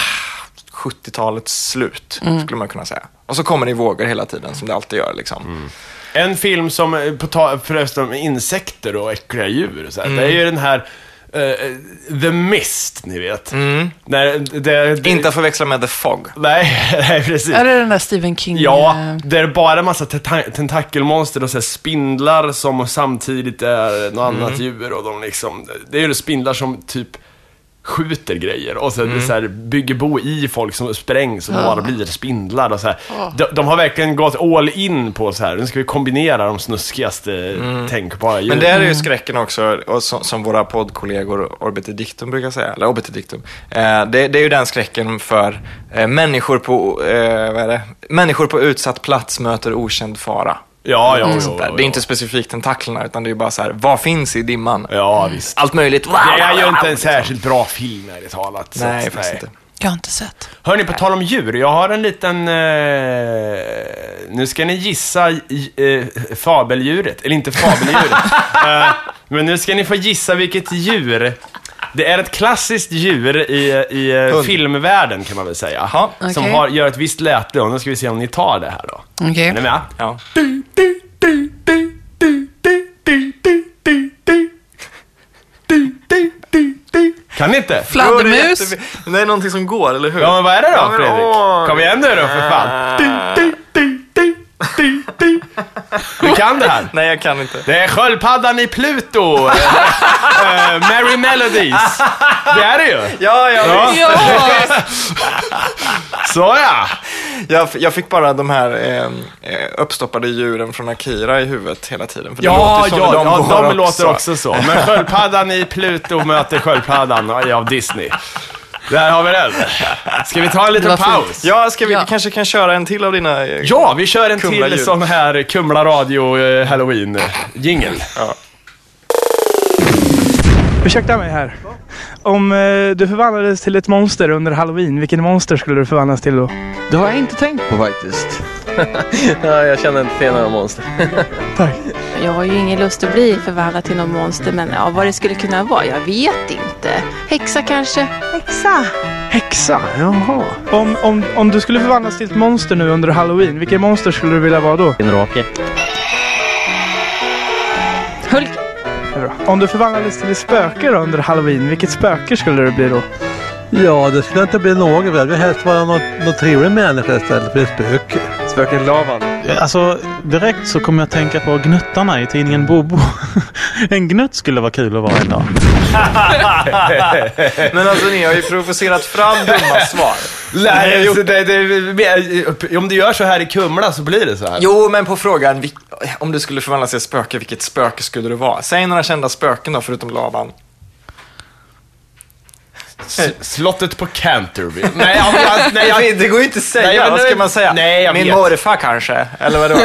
70-talets slut, skulle man kunna säga. Och så kommer det i vågor hela tiden, som det alltid gör liksom. En film som, eh, på förresten med insekter och äckliga djur, så här, det är ju den här eh, The Mist, ni vet. När, det, det, Inte att förväxla med The Fog. Nej, nej, precis. Är det den där Stephen King? Ja, eh, det är bara en massa tenta- tentakelmonster och så här spindlar som samtidigt är något Mm. annat djur och de liksom, det är ju spindlar som typ skjuter grejer och så, Mm. så här, bygger bo i folk som sprängs och bara blir spindlar och så här. De, de har verkligen gått all in på så här, nu ska vi kombinera de snuskigaste tänkbara djuren. Mm. Men det är ju skräcken också, och som, som våra poddkollegor Orbit Dictum brukar säga, eller Orbit Dictum. Eh, det, det är ju den skräcken för eh, människor, på, eh, vad är det? människor på utsatt plats möter okänd fara. Ja, ja, och jo, sånt där. jo, Det är inte specifikt tentaklerna, utan det är bara så här, vad finns i dimman? Ja, visst. Allt möjligt. Det är ju inte en särskilt bra film, ärligt talat. Nej, faktiskt inte. Jag har inte sett. Hörni, på tal om djur. Jag har en liten... Eh, nu ska ni gissa eh, fabeldjuret. Eller inte fabeldjuret. eh, men nu ska ni få gissa vilket djur. Det är ett klassiskt djur i, i eh, Hund. filmvärlden, kan man väl säga. Jaha. Som Okej. har, gör ett visst läte. Och nu ska vi se om ni tar det här då. Okej. Är ni med? Ja. Kan ni inte? Fladdermus. Jo, Det är, jätte- det är någonting som går, eller hur? Ja, men vad är det då, Ja, men, Fredrik? åh. Kom igen nu då, för fan. Du kan det här. Nej, jag kan inte. Det är sköldpaddan i Pluto. Eh, Merry Melodies. Det är det ju. Ja, ja, Ja. Ja! Så ja. Jag, jag fick bara de här eh, eh, uppstoppade djuren från Akira i huvudet hela tiden. För det Ja, låter ja, som de, ja, de låter också så. Men sköldpaddan i Pluto möter sköldpaddan av Disney. Där har vi den. Ska vi ta en liten paus? Ja, ska vi, Ja. kanske kan köra en till av dina... eh, Ja, vi kör en till ljud. sån här Kumla Radio eh, Halloween jingel. Ursäkta mig här. Om eh, du förvandlades till ett monster under halloween, vilken monster skulle du förvandlas till då? Det har jag inte tänkt på faktiskt. Ja, jag känner inte till några monster. Tack. Jag har ju ingen lust att bli förvandlad till någon monster, men ja, vad det skulle kunna vara, jag vet inte. Häxa kanske? Häxa? Häxa, jaha. Om, om, om du skulle förvandlas till ett monster nu under halloween, vilken monster skulle du vilja vara då? En drake. Hulk? Om du förvandlades till ett spöke då under halloween, vilket spöke skulle du bli då? Ja, det skulle inte bli något väl. Det helst vara något, något trevlig människa istället för ett spöke. Spöket Lavan. Alltså, direkt så kommer jag att tänka på gnuttarna i tidningen Bobo. en gnutt skulle vara kul att vara en dag. Men alltså, ni har ju provocerat fram dumma svar. Nej, så det, det, om du gör så här i Kumla så blir det så här. Jo, men på frågan, om du skulle förvandlas till ett spöke, vilket spöke skulle du vara? Säg några kända spöken då, förutom Laban. Slottet på Canterville. Nej, jag, jag, nej, jag, det går ju inte att säga, Nej, men vad ska man säga? Nej, Min vet. morfar kanske, eller vadå?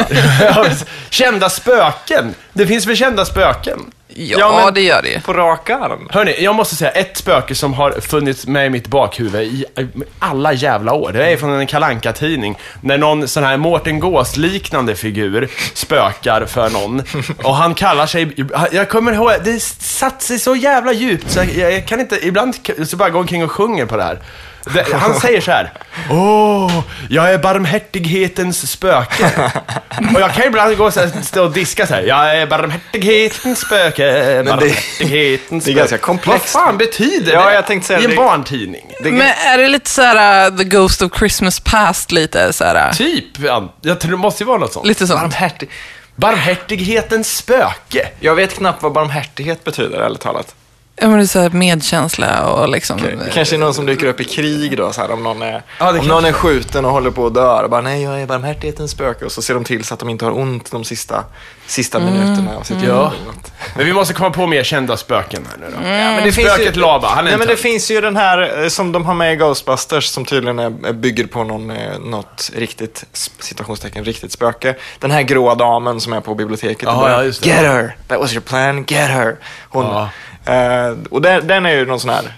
Kända spöken. Det finns väl kända spöken? Ja, Ja, men- det gör det. På rak arm? Hörni, jag måste säga ett spöke som har funnits med i mitt bakhuvud i alla jävla år. Det är från en kalanka tidning När någon sån här Mårten Gås-liknande figur spökar för någon. Och han kallar sig... Jag kommer ihåg, det satt sig så jävla djupt så jag, jag kan inte... Ibland så bara gå omkring och sjunger på det här. Det, han säger så här. Åh, jag är barmhärtighetens spöke. Och jag kan ibland gå så här, stå och diska så här. Jag är barmhärtighetens spöke, barmhärtighetens det är spöke. ganska komplext. Vad fan betyder Ja, det? jag tänkte säga I en det- barntidning. Det, Men är det lite så här uh, The Ghost of Christmas Past lite så här? uh, Typ, ja, jag tror det måste ju vara något sånt. Lite sånt. barmhärtig. Barmhärtighetens spöke. Jag vet knappt vad barmhärtighet betyder, ärligt talat. Ja, men det är så här medkänsla och liksom... Det kanske är någon som dyker upp i krig då, så här, om, någon är, Ja, om kanske- någon är skjuten och håller på att dö och bara nej, jag är barmhärtighetens spöke och så ser de till så att de inte har ont de sista, sista minuterna av sitt liv. Ja. Men vi måste komma på mer kända spöken här nu då. Ja, men det finns Spöket ju, Lava, han är nej, en men det finns ju den här eh, som de har med i Ghostbusters som tydligen är, bygger på någon, eh, något riktigt, citationstecken, riktigt spöke. Den här gråa damen som är på biblioteket. Ja, och bara, ja, just det. Get her! That was your plan, get her! Hon, Ja. Eh, och den, den är ju någon sån här,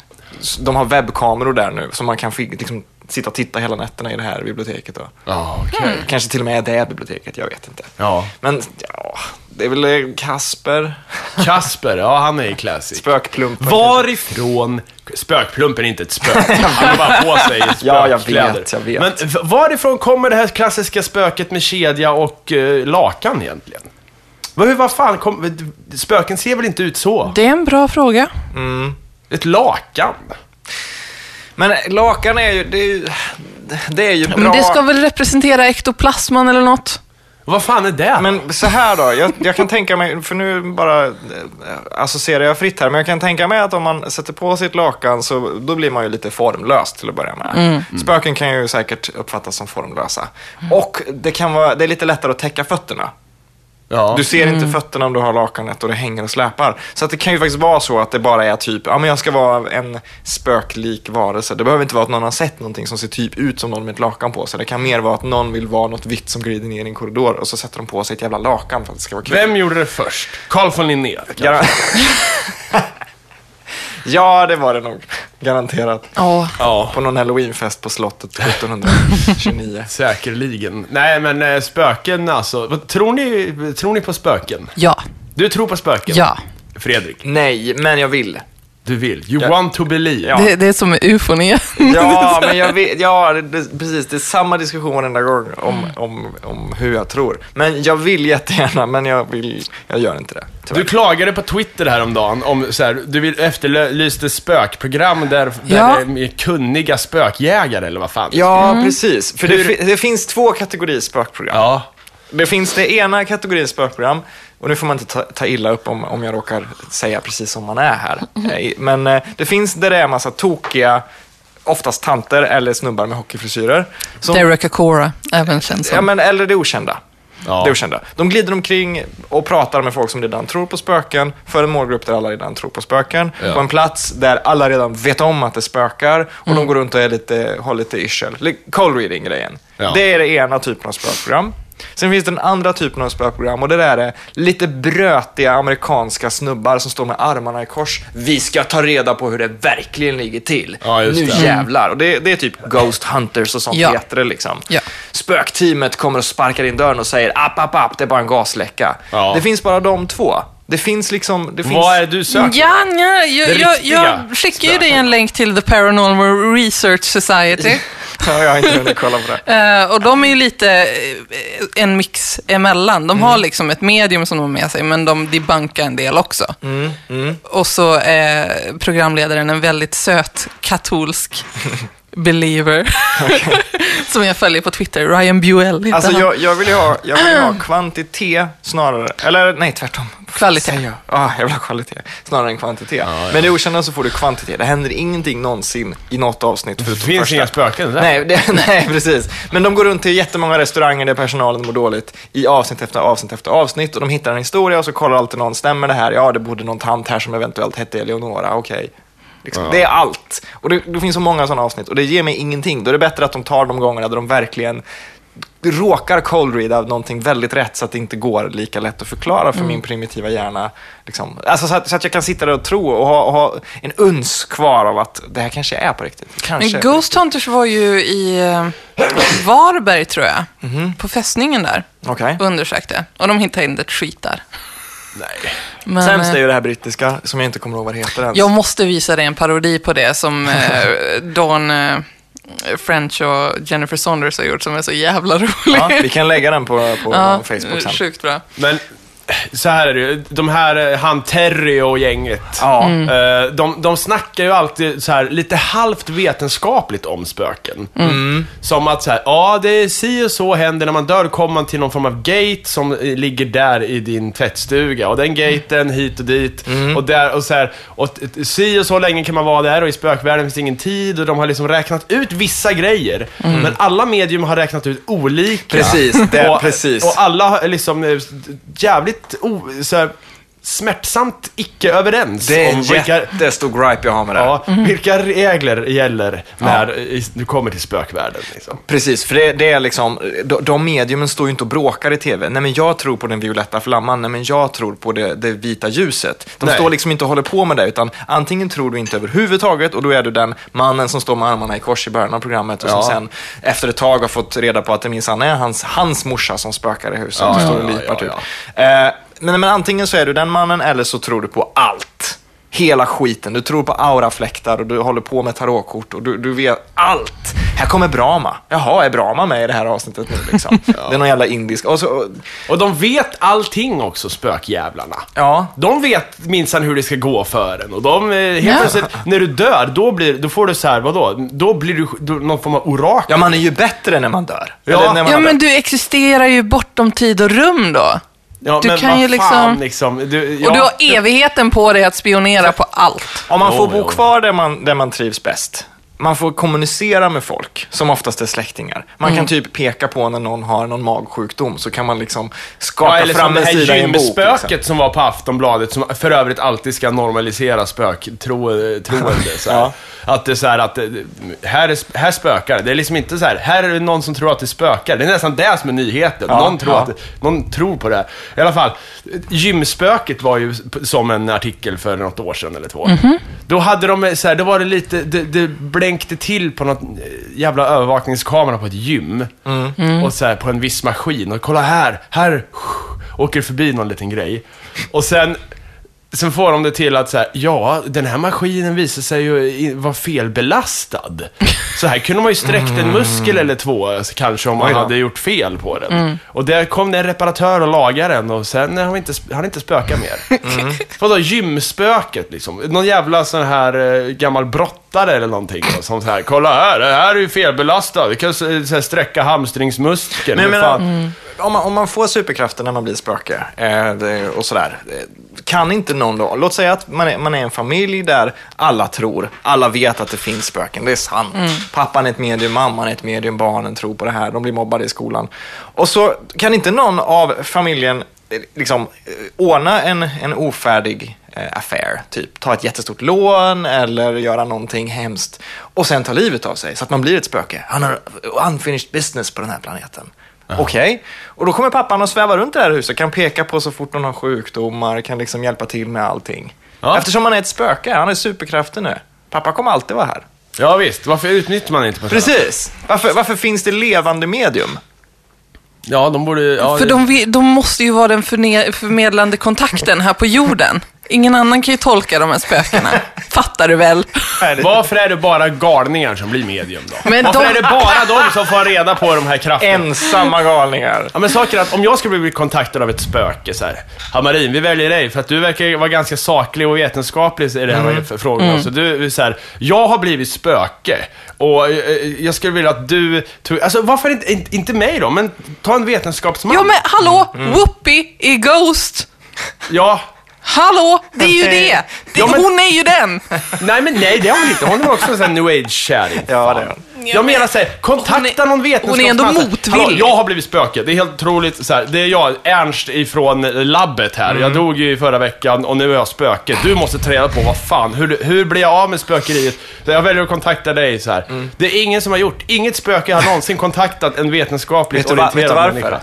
de har webbkameror där nu så man kan liksom, sitta och titta hela nätterna i det här biblioteket. Då. Ja, okej. Kanske till och med är det biblioteket, jag vet inte. Ja. Men ja, det är väl eh, Kasper, Kasper, ja han är ju classic. Spökplumpen. Varifrån... Spökplumpen är inte ett spöke. Han har bara på sig Ja, jag vet, jag vet. Men varifrån kommer det här klassiska spöket med kedja och eh, lakan egentligen? Vad, hur- vad fan kom, Spöken ser väl inte ut så? Det är en bra fråga. Ett lakan? Men lakan är ju, det är ju, det är ju bra. Men det ska väl representera ektoplasman eller något? Vad fan är det? Men så här då, jag, jag kan tänka mig, för nu bara eh, associerar jag fritt här, men jag kan tänka mig att om man sätter på sitt lakan så då blir man ju lite formlös till att börja med. Mm. Spöken kan ju säkert uppfattas som formlösa. Och det kan vara, det är lite lättare att täcka fötterna. Ja. Du ser Mm. inte fötterna om du har lakanet och det hänger och släpar. Så att det kan ju faktiskt vara så att det bara är typ, ja men jag ska vara en spöklik varelse. Det behöver inte vara att någon har sett någonting som ser typ ut som någon med ett lakan på sig. Det kan mer vara att någon vill vara något vitt som glider ner i en korridor och så sätter de på sig ett jävla lakan för att det ska vara kul. Vem gjorde det först? Carl von Linné? Ja, det var det nog. Garanterat. Ja. Ja. På någon halloweenfest på slottet 1729. Säkerligen. Nej, men eh, spöken alltså. Tror, ni, tror ni på spöken? Ja. Du tror på spöken? Ja. Fredrik, Nej, men jag vill. Du vill. You Ja. want to believe. Ja. Det, det är som med ufon igen. Ja, men jag vet, ja, det, det, precis. Det är samma diskussion varenda gång om, om, om hur jag tror. Men jag vill jättegärna, men jag, vill, jag gör inte det. tyvärr. Du klagade på Twitter häromdagen om så här, du vill- efterlyste spökprogram där, där Ja. det är kunniga spökjägare eller vad fan. Ja, precis. För det, det finns två kategorier spökprogram. Ja. Det finns det ena kategorin spökprogram, och nu får man inte ta, ta illa upp om, om jag råkar säga precis som man är här. Men eh, det finns där det är en massa tokiga, oftast tanter eller snubbar med hockeyfrisyrer. Som, Derek Acora, även känd som. ja, men, eller det okända. Ja. Det okända. De glider omkring och pratar med folk som redan tror på spöken, för en målgrupp där alla redan tror på spöken, Ja. på en plats där alla redan vet om att det spökar och de går runt och är lite, har lite yrsel. Cold reading-grejen. Ja. Det är det ena typen av spökprogram. Sen finns det den andra typen av spökprogram och det där är lite brötiga amerikanska snubbar som står med armarna i kors. Vi ska ta reda på hur det verkligen ligger till. Ja, just nu det. jävlar. Och det, det är typ Ghost Hunters och sånt Ja. heter det liksom. Ja. Spökteamet kommer och sparkar in dörren och säger app, app, app, det är bara en gasläcka. Ja. Det finns bara de två. Det finns liksom... Det finns... Vad är det du söker? Ja, ja, jag, Det jag, jag skickar ju dig en länk till The Paranormal Research Society. Ja, jag har inte hunnit kolla på det. Eh, och de är ju lite eh, en mix emellan. De har liksom ett medium som de har med sig, men de debunkar en del också. Mm, mm. Och så är programledaren en väldigt söt katolsk believer. som jag följer på Twitter. Ryan Buell heter Alltså han. jag, jag vill ju ha, jag vill ju ha kvantitet snarare, eller nej tvärtom. Kvalitet. Ja, jag vill ha kvalitet snarare än kvantitet. Men det okända så får du kvantitet. Det händer ingenting någonsin i något avsnitt förutom Det finns inga spöken där. Nej, det, nej, precis. Men de går runt till jättemånga restauranger där personalen mår dåligt i avsnitt efter avsnitt efter avsnitt och de hittar en historia och så kollar alltid någon, stämmer det här? Ja, det bodde någon tant här som eventuellt hette Eleonora, okej. Liksom, Det är allt. Och det, det finns så många sådana avsnitt och det ger mig ingenting. Då är det bättre att de tar de gångerna där de verkligen råkar cold read av någonting väldigt rätt så att det inte går lika lätt att förklara för min primitiva hjärna. Liksom. Alltså så, att, så att jag kan sitta där och tro och ha, och ha en uns kvar av att det här kanske är på riktigt. Kanske Men Ghost Hunters var ju i eh, Varberg, tror jag. På fästningen där. Okej. Och undersökte. Och de hittade inte ett skit där. Nej. Men, Sämst är eh, ju det här brittiska, som jag inte kommer ihåg vad det heter ens. Jag måste visa dig en parodi på det som eh, Dawn eh, French och Jennifer Saunders har gjort som är så jävla rolig. Ja, vi kan lägga den på, på Ja, Facebook sen. Sjukt bra. Men så här är det ju. De här, eh, han Terry och gänget. Ja. Mm. eh, De, de snackar ju alltid så här lite halvt vetenskapligt om spöken. Mm. Som att så här, ja det är si och så händer när man dör kommer man till någon form av gate som eh, ligger där i din tvättstuga. Och den gaten hit och dit. Mm. Och, där, och, så här, och si och så länge kan man vara där och i spökvärlden finns ingen tid och de har liksom räknat ut vissa grejer. Men alla medium har räknat ut olika. Mm. Precis, det- och, precis. Och alla har liksom eh, jävligt o, så här, smärtsamt icke överens Det är en vilka, jättestor gripe jag har med det. ja, vilka regler gäller när i- du kommer till spökvärlden. Liksom. Precis, för det, det är liksom, de, de mediumen står ju inte och bråkar i tv. Nej men jag tror på den violetta flamman, nej men jag tror på det, det vita ljuset. De Nej. står liksom inte och håller på med det, utan antingen tror du inte överhuvudtaget och då är du den mannen som står med armarna i kors i början av programmet och som Ja. sen efter ett tag har fått reda på att det minsann är hans, hans morsa som spökar i huset Ja, och ja, står och ja, lipar ja, typ. ja. Eh, men, men antingen så är du den mannen eller så tror du på allt. Hela skiten. Du tror på aurafläktar och du håller på med tarotkort och du, du vet allt. Här kommer Brahma. Jaha, är Brahma med i det här avsnittet nu liksom? Det är någon jävla indisk. Och så, och, Och de vet allting också, spökjävlarna. ja, De vet minsann hur det ska gå för en. Och de, eh, helt Ja. plötsligt, när du dör, då, blir, då får du så här, vadå? Då blir du då, någon form av orakel. ja, man är ju bättre när man dör. Ja. Eller när man Ja, men dött. du existerar ju bortom tid och rum då. Ja, du men kan ju fan, liksom- liksom du, ja, Och du har evigheten på dig att spionera på allt. Om man får bo kvar där man, där man trivs bäst. Man får kommunicera med folk, som oftast är släktingar. Man Mm. kan typ peka på när någon har någon magsjukdom, så kan man liksom Ja, skaka eller fram som det en här sida i en bok. gymspöket Liksom. som var på Aftonbladet, som för övrigt alltid ska normalisera spök, tro, troende. Så här. Ja. Att det är så här att, eh, här, är, här spökar det. Det är liksom inte så här, här är det någon som tror att det spökar. Det är nästan det som är nyheten. Ja, någon, tror ja. att, det- någon tror på det. I alla fall, gymspöket var ju som en artikel för något år sedan eller två. Då hade de så här, då var det lite, det, det blänkte till på något eh, jävla övervakningskamera på ett gym. Och så här, på en viss maskin. Och kolla här, här åker förbi någon liten grej. Och sen, sen får de det till att så här, ja, den här maskinen visar sig ju vara felbelastad. Så här kunde man ju sträckt en muskel eller två kanske om man Oj då. hade gjort fel på den. Och där kom det en reparatör och lagade den och sen har vi inte, har det inte spökat mer. Vadå, gymspöket liksom? Någon jävla sån här eh, gammal brottare eller någonting då, som så här, kolla här, det här är ju felbelastat. Vi kan s- så här, sträcka hamstringsmuskeln. Men Men fan. om, man, om man får superkrafter när man blir spöke eh, det, och sådär, eh, kan inte någon då, låt säga att man är, man är en familj där alla tror, alla vet att det finns spöken, det är sant. Pappan är ett medium, mamman är ett medium, barnen tror på det här, de blir mobbade i skolan. Och så kan inte någon av familjen eh, liksom eh, ordna en, en ofärdig eh, affär, typ ta ett jättestort lån eller göra någonting hemskt och sen ta livet av sig så att man blir ett spöke. Han har unfinished business på den här planeten. Okej, och då kommer pappan att sväva runt i det här huset, kan peka på så fort någon har sjukdomar, kan liksom hjälpa till med allting. Ja. Eftersom han är ett spöke, han har superkrafter nu. Pappa kommer alltid vara här. Ja visst, varför utnyttjar man inte på sådana? Precis. Varför, varför finns det levande medium? Ja, de borde... Ja, För de, de måste ju vara den förne- förmedlande kontakten här på jorden. Ingen annan kan ju tolka de här spökena. Fattar du väl? Varför är det bara galningar som blir medium då? Men Varför de- är det bara de som får reda på de här krafterna? Ensamma galningar. Ja men saken är att om jag skulle bli kontaktad av ett spöke så här. Hamarin, vi väljer dig för att du verkar vara ganska saklig och vetenskaplig i det här Mm. frågorna. Så du, så här, jag har blivit spöke och eh, jag skulle vilja att du tog, alltså varför inte, inte, inte mig då, men ta en vetenskapsman. Ja men hallå, Mm. Whoopi i Ghost. Ja, Hallå, det är ju det. det Ja, men- Hon är ju den. nej men nej det har hon inte. Hon är också en sån här new age-kärring. Ja, det är. Jag menar såhär, kontakta någon vetenskapsman. hon är ändå Så här, motvillig. "Hallå, Jag har blivit spöke. Det är helt otroligt. Så här, det är jag, Ernst ifrån labbet här. Mm. Jag dog ju förra veckan och nu är jag spöke. Du måste ta reda på vad fan, hur, hur blir jag av med spökeriet? Så jag väljer att kontakta dig så här. Mm. Det är ingen som har gjort, inget spöke har någonsin kontaktat en vetenskapligt Vet du, va- vet du orienterad varför? människa.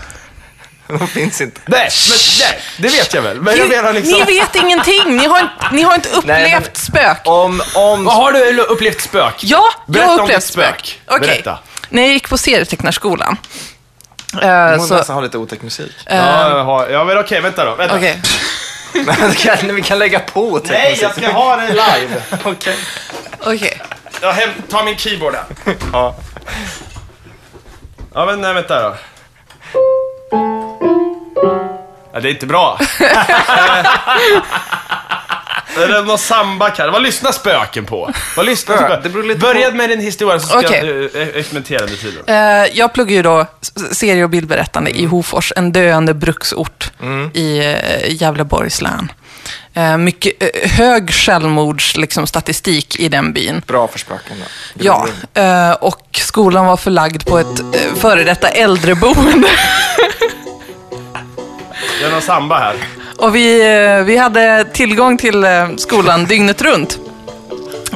De finns inte. Nej, men nej, det vet jag väl. Men jag menar liksom... Ni vet ingenting. Ni har, inte- ni har inte upplevt Nej, men- spök. Om, om... Vad har du upplevt spök? Ja, Berätta jag om har upplevt ditt spök. spök. Okej. Berätta. När jag gick på serietecknarskolan. Du Uh, måste så, nästan ha lite otäck musik. Ja, jag har- ja, men okej, vänta då. Vänta. okej. Men kan, vi kan lägga på otäck Nej, musik. jag ska ha det live. Okej. Okej. Jag hem, ta min keyboard här. Ja. Ja, men nej, vänta då. Ja, det är inte bra. är det någon samba kan Vad lyssnar spöken på? Vad lyssnar Spö- spöken det beror lite Börja på- med din historia så ska Okej. jag uh, experimentera med tiden. Eh, jag pluggar ju då serie och bildberättande i Hofors, en döende bruksort i uh, Gävleborgs län. Eh, mycket eh, hög självmordsstatistik liksom, statistik i den byn. Bra för spöken då. Ja, eh, och skolan var förlagd på ett eh, före detta äldreboende. Det är någon samba här. Och vi, eh, vi hade tillgång till eh, skolan dygnet runt.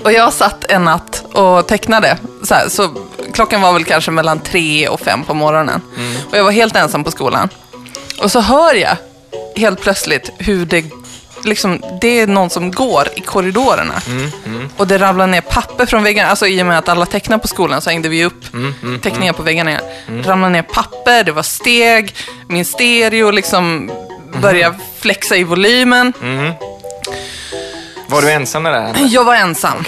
Och jag satt en natt och tecknade. Så, här, så klockan var väl kanske mellan tre och fem på morgonen. Och jag var helt ensam på skolan. Och så hör jag helt plötsligt hur det, liksom, det är någon som går i korridorerna. Och det ramlar ner papper från väggarna. Alltså i och med att alla tecknar på skolan så hängde vi upp teckningar på väggarna. igen. Det ramlade ner papper, det var steg, min stereo liksom började flexa i volymen. Var du ensam när det hände? Jag var ensam.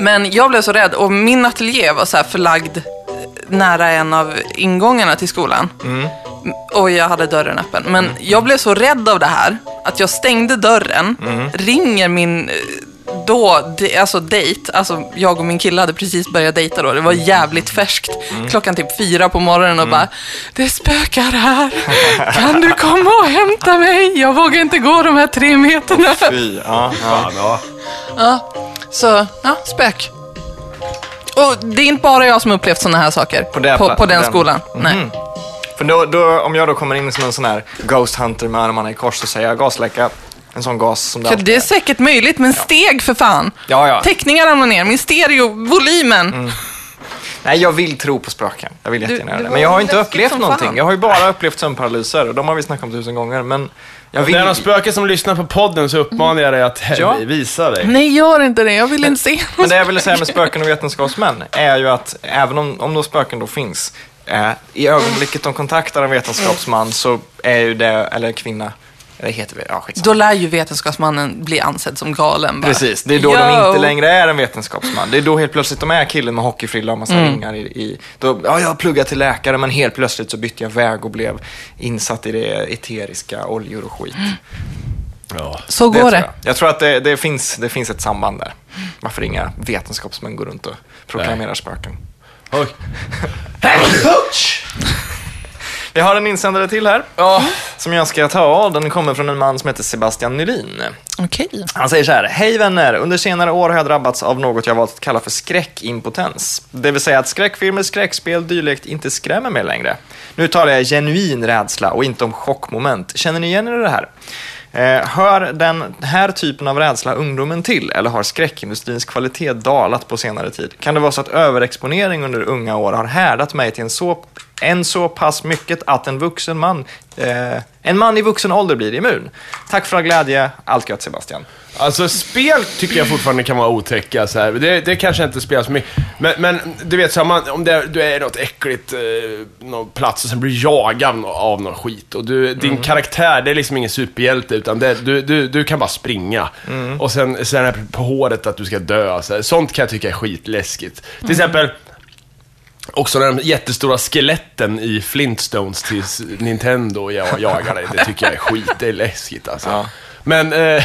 Men jag blev så rädd och min ateljé var så här förlagd nära en av ingångarna till skolan. Och jag hade dörren öppen. Men jag blev så rädd av det här att jag stängde dörren, ringer min eh, då, alltså dejt, alltså jag och min kille hade precis börjat dejta då, det var jävligt färskt. Klockan typ fyra på morgonen och bara, det spökar här, kan du komma och hämta mig? Jag vågar inte gå de här tre meterna. Fy, ja. ja. Ja. Ja, så, ja, spök. Och det är inte bara jag som upplevt sådana här saker på, det på, pla- den, den- skolan. Nej. För då, då, om jag då kommer in som en sån här Ghost Hunter med armarna i kors så säger jag gasläcka. En sån gas som det För alltid det är säkert möjligt, men steg för fan. Ja, ja. Teckningar ramlar ner, min stereovolymen. Nej, jag vill tro på spöken. Jag vill jättegärna göra det. Men jag har inte upplevt någonting. fan. Jag har ju bara upplevt sömnparalyser och de har vi snackat om tusen gånger. Men jag Om vill... det är någon spöke som lyssnar på podden så uppmanar jag dig att Ja. visa dig. Nej, gör inte det. Jag vill inte se. Men det jag ville säga med spöken och vetenskapsmän är ju att även om, om då spöken då finns, eh, i ögonblicket de kontaktar en vetenskapsman så är ju det, eller kvinna, det heter vi, ja skitsamma. Då lär ju vetenskapsmannen bli ansedd som galen. Bara. Precis, det är då de Yo. inte längre är en vetenskapsman. Det är då helt plötsligt de är killen med hockeyfrilla och massa Mm. ringar i, i då, ja, jag pluggade till läkare men helt plötsligt så bytte jag väg och blev insatt i det eteriska oljor och skit. Ja. Så går tror det. Jag. jag tror att det, det, finns, det finns ett samband där. Varför inga vetenskapsmän går runt och proklamerar spöken. Oj. Vi har en insändare till här. Som jag ska ta. Den kommer från en man som heter Sebastian Nylin. Okej. Han säger så här. Hej vänner! Under senare år har jag drabbats av något jag valt att kalla för skräckimpotens. Det vill säga att skräckfilmer, skräckspel, dylikt inte skrämmer mig längre. Nu talar jag genuin rädsla och inte om chockmoment. Känner ni igen er i det här? Eh, hör den här typen av rädsla ungdomen till eller har skräckindustrins kvalitet dalat på senare tid? Kan det vara så att överexponering under unga år har härdat mig till en så, en så pass mycket att en vuxen man, eh, en man i vuxen ålder blir immun? Tack för all glädje, allt gött Sebastian. Alltså spel tycker jag fortfarande kan vara otäcka. Så här. Det, det kanske inte spelar så mycket. Men, men du vet, så här, man, om det, du är i något äckligt, eh, någon plats och sen blir jagad av någon skit. Och du, din karaktär, det är liksom ingen superhjälte, utan det, du, du, du kan bara springa. Och sen, sen är det på håret att du ska dö. Så här. Sånt kan jag tycka är skitläskigt. Till exempel, Också de jättestora skeletten i Flintstones till s- Nintendo jag jagar dig. Det tycker jag är skit, det är läskigt alltså. Men, eh,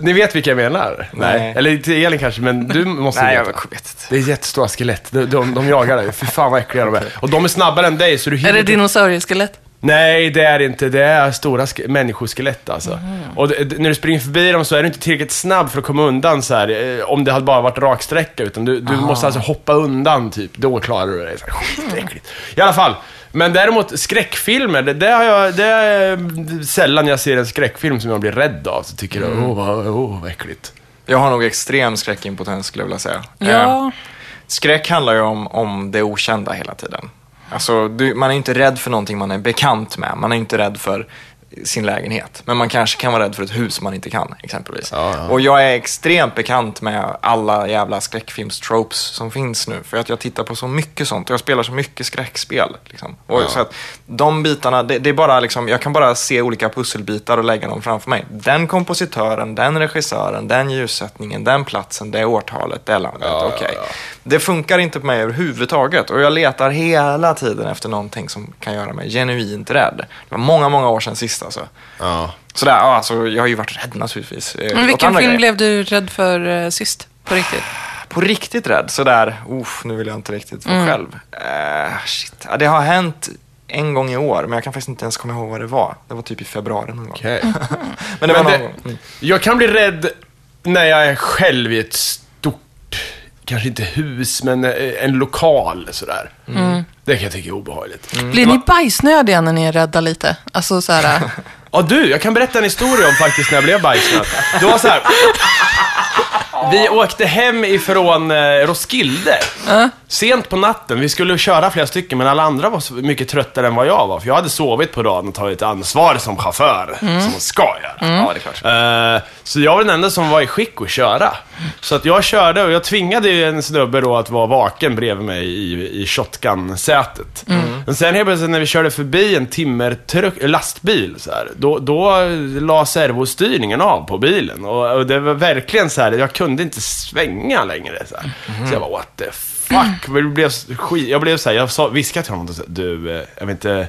ni vet vilka jag menar? Nej. Eller inte Elin kanske, men du måste Nej, jag veta. vet inte. Det är jättestora skelett, de, de, de jagar dig. Fy fan vad äckliga de är. Och de är snabbare än dig så du Är hinner det inte- dinosaurieskelett? Nej, det är det inte. Det är stora ske- människoskelett alltså. Och det, det- när du springer förbi dem så är du inte tillräckligt snabb för att komma undan så här, eh, om det hade bara varit raksträcka. Utan du, du måste alltså hoppa undan typ. Då klarar du det. Så här, Skitäckligt. I alla fall. Men däremot skräckfilmer, det, det, har jag, det är sällan jag ser en skräckfilm som jag blir rädd av. Så tycker jag, åh vad, åh, vad äckligt. Jag har nog extrem skräckimpotens skulle jag vilja säga. Eh, Ja. skräck handlar ju om, om det okända hela tiden. Alltså, du, man är inte rädd för någonting man är bekant med. Man är inte rädd för sin lägenhet. Men man kanske kan vara rädd för ett hus man inte kan, exempelvis. Och jag är extremt bekant med alla jävla skräckfilmstropes som finns nu. För att jag tittar på så mycket sånt. och Jag spelar så mycket skräckspel. Liksom. Och så att de bitarna, det, det är bara liksom, jag kan bara se olika pusselbitar och lägga dem framför mig. Den kompositören, den regissören, den ljussättningen, den platsen, det årtalet, det landet. Okej. Det funkar inte på mig överhuvudtaget. Och jag letar hela tiden efter någonting som kan göra mig genuint rädd. Det var många, många år sedan sist alltså. Ja. Sådär, ja, alltså, jag har ju varit rädd naturligtvis. eh, Men vilken film grejer. blev du rädd för eh, sist? På riktigt? På riktigt rädd, sådär, uff, nu vill jag inte riktigt vara Mm. själv. Eh, shit. Ja, det har hänt en gång i år, men jag kan faktiskt inte ens komma ihåg vad det var. Det var typ i februari någon gång. Okej. Men det var Men någon det- gång. Mm. Jag kan bli rädd när jag är själv i ett kanske inte hus, men eh, en lokal sådär. Mm. Det kan jag tycka är obehagligt. Blir ni bajsnödiga när ni är rädda lite? Alltså så här... Ja du, jag kan berätta en historia om faktiskt när jag blev bajsnödig. Det var så här. Vi åkte hem ifrån eh, Roskilde. Sent på natten. Vi skulle köra flera stycken, men alla andra var så mycket tröttare än vad jag var. För jag hade sovit på dagen och tagit ansvar som chaufför, som man ska göra. Ja, det är klart. Eh, så jag var den enda som var i skick att köra. Så att jag körde och jag tvingade en snubbe då att vara vaken bredvid mig i, i shotgun-sätet. Men sen helt plötsligt när vi körde förbi en timmertruck, lastbil så här, då, då la servostyrningen av på bilen. Och, och det var verkligen så här, jag kunde inte svänga längre. Så, här. så jag bara, what the fuck? Jag blev, skit, jag blev så här, jag sa, viskade till honom, och sa, du, eh, jag vill inte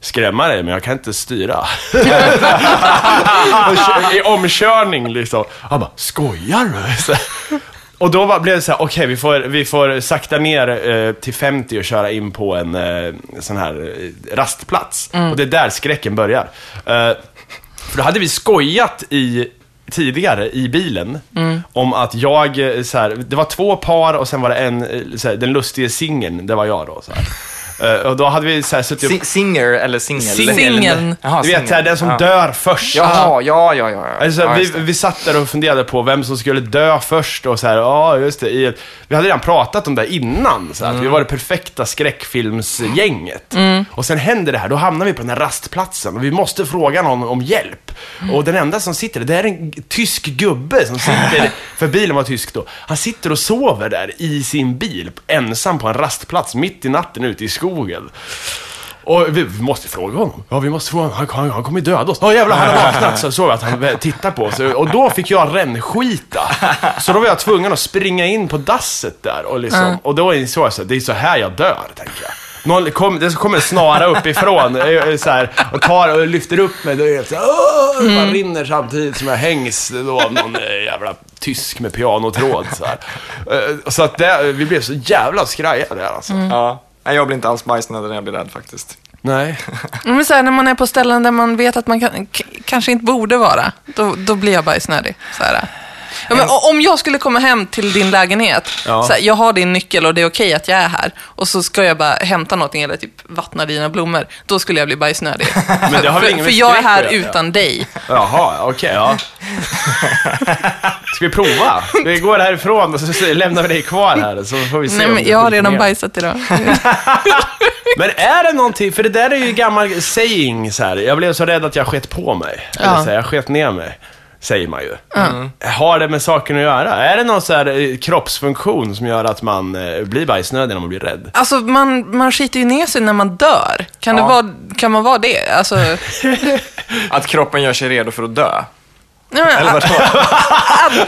skrämma dig, men jag kan inte styra. I omkörning liksom. Han bara, skojar du? Och då var, blev det så här, okej vi, får, vi får sakta ner eh, till 50 och köra in på en eh, sån här eh, rastplats. Och det är där skräcken börjar. Eh, för då hade vi skojat i tidigare i bilen Mm. om att jag, eh, så här, det var två par och sen var det en, eh, så här, den lustige singeln, det var jag då. Så här. Eh, och då hade vi så här, suttit upp... singer eller singel? Singeln. Du vet, så här, den som ja. dör först. Jaha, ja, ja, ja. ja. Alltså, ja vi, vi satt där och funderade på vem som skulle dö först och så här, ja just det. I, vi hade redan pratat om det innan, så att vi var det perfekta skräckfilmsgänget. Och sen händer det här, då hamnar vi på den här rastplatsen och vi måste fråga någon om hjälp. Och den enda som sitter där, det är en tysk gubbe som sitter, för bilen var tysk då. Han sitter och sover där i sin bil, ensam på en rastplats mitt i natten ute i skogen. Och vi, vi måste fråga honom. Ja, vi måste fråga honom. Han, han, han kommer döda oss. Ja, jävlar, han har vaknat. Så såg jag att han tittar på oss. Och då fick jag rännskita. Så då var jag tvungen att springa in på dasset där. Och, liksom, och då insåg jag att det är så här jag dör, tänker jag. Någon kom, det kommer en snara uppifrån eh, så här, och tar och lyfter upp mig. Då är det så här! Det bara rinner samtidigt som jag hängs då av någon eh, jävla tysk med pianotråd. Så, här. Eh, så att det, vi blev så jävla skraja där alltså. Ja. Nej, jag blir inte alls bajsnödig när jag blir rädd faktiskt. Nej. Men så här, när man är på ställen där man vet att man kan, kanske inte borde vara, då, då blir jag bajsnödig. Så här. Ja, men, om jag skulle komma hem till din lägenhet, Ja. så här, jag har din nyckel och det är okej att jag är här, och så ska jag bara hämta någonting eller typ vattna dina blommor, då skulle jag bli bajsnödig. Men det har för ingen för med jag är här utan dig. Jaha, okej, ja. Ska vi prova? Vi går härifrån och så lämnar vi dig kvar här så får vi se Nej, men jag har redan ner. bajsat idag. Men är det någonting, för det där är ju gammal saying så här. Jag blev så rädd att jag sket på mig. Eller Ja. så här, jag sket ner mig. Säger man ju. Har det med saken att göra? Är det någon så här eh, kroppsfunktion som gör att man eh, blir bajsnödig när man blir rädd? Alltså, man, man skiter ju ner sig när man dör. Kan, det Ja. vara, kan man vara det? Alltså, Att kroppen gör sig redo för att dö. Eller vadå?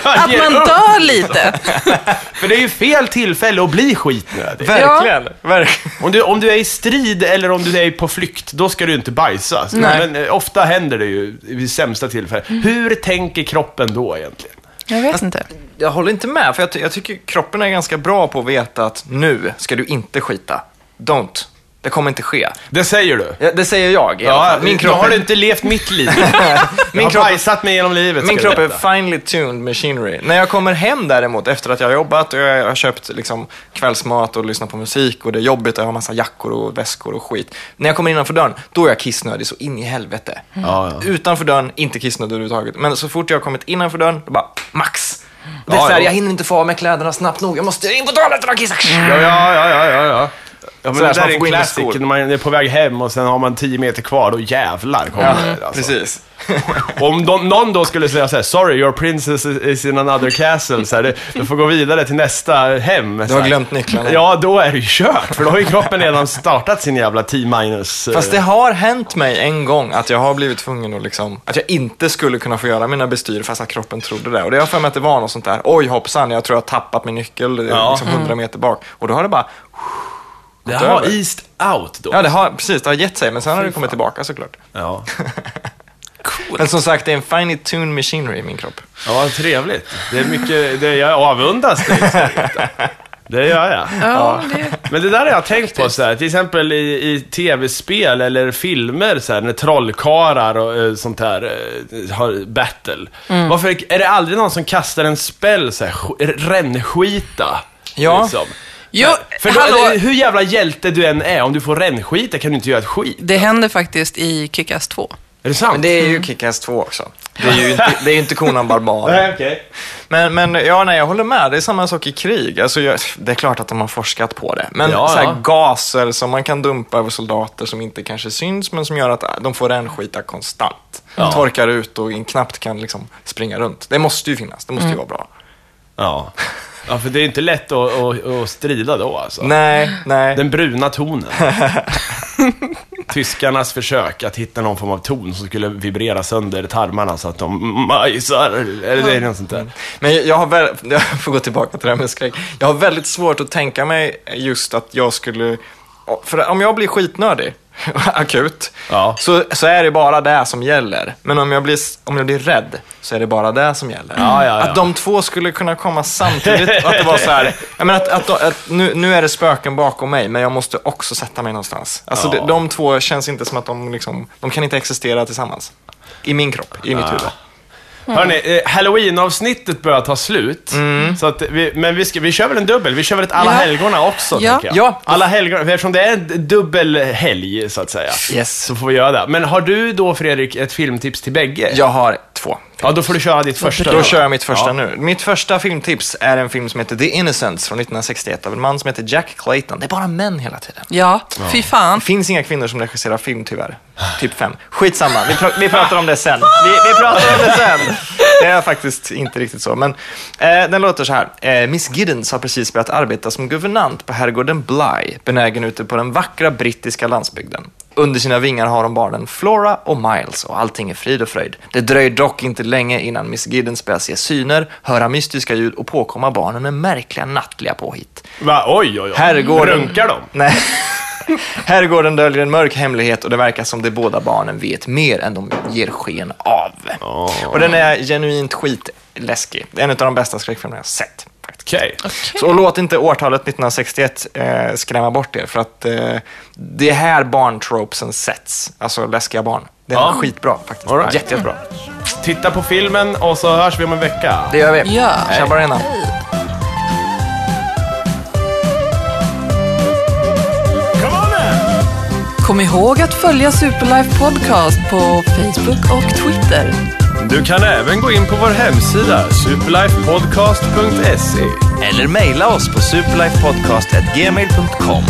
att Ger man dör lite. För det är ju fel tillfälle att bli skitnödig. Verkligen. Verkligen. Om du, om du är i strid eller om du är på flykt, då ska du inte bajsa. Nej. Men eh, ofta händer det ju vid sämsta tillfälle. Hur tänker kroppen då egentligen? Jag vet inte. Jag håller inte med, för jag, ty- jag tycker kroppen är ganska bra på att veta att nu ska du inte skita. Don't. Det kommer inte ske. Det säger du? Ja, det säger jag i alla fall. Min kropp, då har du inte levt mitt liv. min jag har bajsat mig genom livet, min kropp är finely tuned machinery. När jag kommer hem däremot, efter att jag har jobbat och jag har köpt liksom, kvällsmat och lyssnat på musik och det är jobbigt och jag har massa jackor och väskor och skit. När jag kommer innanför dörren, då är jag kissnödig så in i helvete. Ja, ja. Utanför dörren, inte kissnödig överhuvudtaget. Men så fort jag har kommit innanför dörren, då bara max. Det är Ja, så här, ja. jag hinner inte få av mig kläderna snabbt nog. Jag måste in på toaletten och kissa. Ja, ja, ja, ja, ja. Ja. Men Så det där är en classic. skor. När man är på väg hem och sen har man 10 meter kvar, då jävlar kommer Ja, det. Alltså. precis. Om någon, någon då skulle säga så här, sorry, your princess is in another castle, så här, du, du får gå vidare till nästa hem. Du så har här. glömt nycklarna. Ja, då är det ju kört, för då har ju kroppen redan startat sin jävla T-minus. eh, Fast det har hänt mig en gång att jag har blivit tvungen att liksom, att jag inte skulle kunna få göra mina bestyr fast att kroppen trodde det. Och det har för mig att det var något sånt där, oj hoppsan, jag tror jag har tappat min nyckel Ja. liksom 100 meter bak. Och då har det bara, det har över. eased out då. ja det har, precis, det har gett sig, men sen har det kommit fan. tillbaka såklart. Ja. Men som sagt, det är en finely tuned machinery i min kropp. Ja, trevligt. Det är mycket, det, jag avundas dig. Det gör jag. Ja, det... Men det där har jag tänkt på så här, till exempel i, i tv-spel eller filmer så här, när trollkarlar och eh, sånt här eh, har battle. Mm. Varför är det aldrig någon som kastar en spell så här, sk- rännskita? Ja. Liksom? Jo, För då, hallå, hur jävla hjälte du än är, om du får rännskita kan du inte göra ett skit. det händer faktiskt i Kick-Ass 2. Är det sant? Men det är ju Kick-Ass 2 också. Det är ju inte, det är ju inte konan barbar. Nej, okej. Men, men ja, nej, jag håller med. Det är samma sak i krig. Alltså, jag, det är klart att de har forskat på det. Men Ja, så här, ja. gaser som man kan dumpa över soldater som inte kanske syns, men som gör att de får rännskita konstant. Ja. Torkar ut och knappt kan liksom springa runt. Det måste ju finnas. Det måste ju vara bra. Ja. ja, för det är inte lätt att, att, att strida då alltså. Nej, nej. Den bruna tonen. Tyskarnas försök att hitta någon form av ton som skulle vibrera sönder tarmarna så att de majsar. Eller det är något sånt där. Men jag har väl, jag får gå tillbaka till det här med skräck. Jag har väldigt svårt att tänka mig just att jag skulle, för om jag blir skitnödig, akut, Ja. så, så är det bara det som gäller. Men om jag, blir, om jag blir rädd så är det bara det som gäller. Ja, ja. Att de två skulle kunna komma samtidigt att det var så här, jag menar att, att, att nu, nu är det spöken bakom mig, men jag måste också sätta mig någonstans. Alltså de, de två känns inte som att de liksom, de kan inte existera tillsammans. I min kropp, i mitt huvud. Hörni, eh, Halloween-avsnittet börjar ta slut. Så att vi, men vi, ska, vi kör väl en dubbel? Vi kör väl ett Alla Ja. helgona också, Ja. tänker jag. Ja. Alla helgona, eftersom det är en dubbel helg, så att säga. Yes. Så får vi göra det. Men har du då, Fredrik, ett filmtips till bägge? Jag har två. Ja, då får du köra ditt första. Då kör jag mitt första Ja. nu. Mitt första filmtips är en film som heter The Innocents från 1961 av en man som heter Jack Clayton. Det är bara män hela tiden. Ja, fy fan. Det finns inga kvinnor som regisserar film tyvärr. Typ fem. Skitsamma, vi, pr- vi pratar om det sen. Vi, vi pratar om det sen. Det är faktiskt inte riktigt så. Men eh, den låter så här. Eh, Miss Giddens har precis börjat arbeta som guvernant på herrgården Bly, benägen ute på den vackra brittiska landsbygden. Under sina vingar har hon barnen Flora och Miles och allting är frid och fröjd. Det dröjer dock inte länge innan Miss Giddens börjar se syner, höra mystiska ljud och påkomma barnen med märkliga nattliga påhitt. Va? Oj, oj, oj. Herrgården... Runkar de? Nej. Herrgården döljer en mörk hemlighet och det verkar som de båda barnen vet mer än de ger sken av. Och den är genuint skitläskig. Det är en av de bästa skräckfilmerna jag har sett. Okej. Så låt inte årtalet 1961 eh, skrämma bort er, för att eh, det är här barntropesen sätts. Alltså läskiga barn. Det är Ja. skitbra faktiskt. All right. Jätte, jättebra. Titta på filmen och så hörs vi om en vecka. Det gör vi. Ja. Bara innan. Kom ihåg att följa Superlife Podcast på Facebook och Twitter. Du kan även gå in på vår hemsida, superlifepodcast.se. Eller mejla oss på superlifepodcast.gmail.com.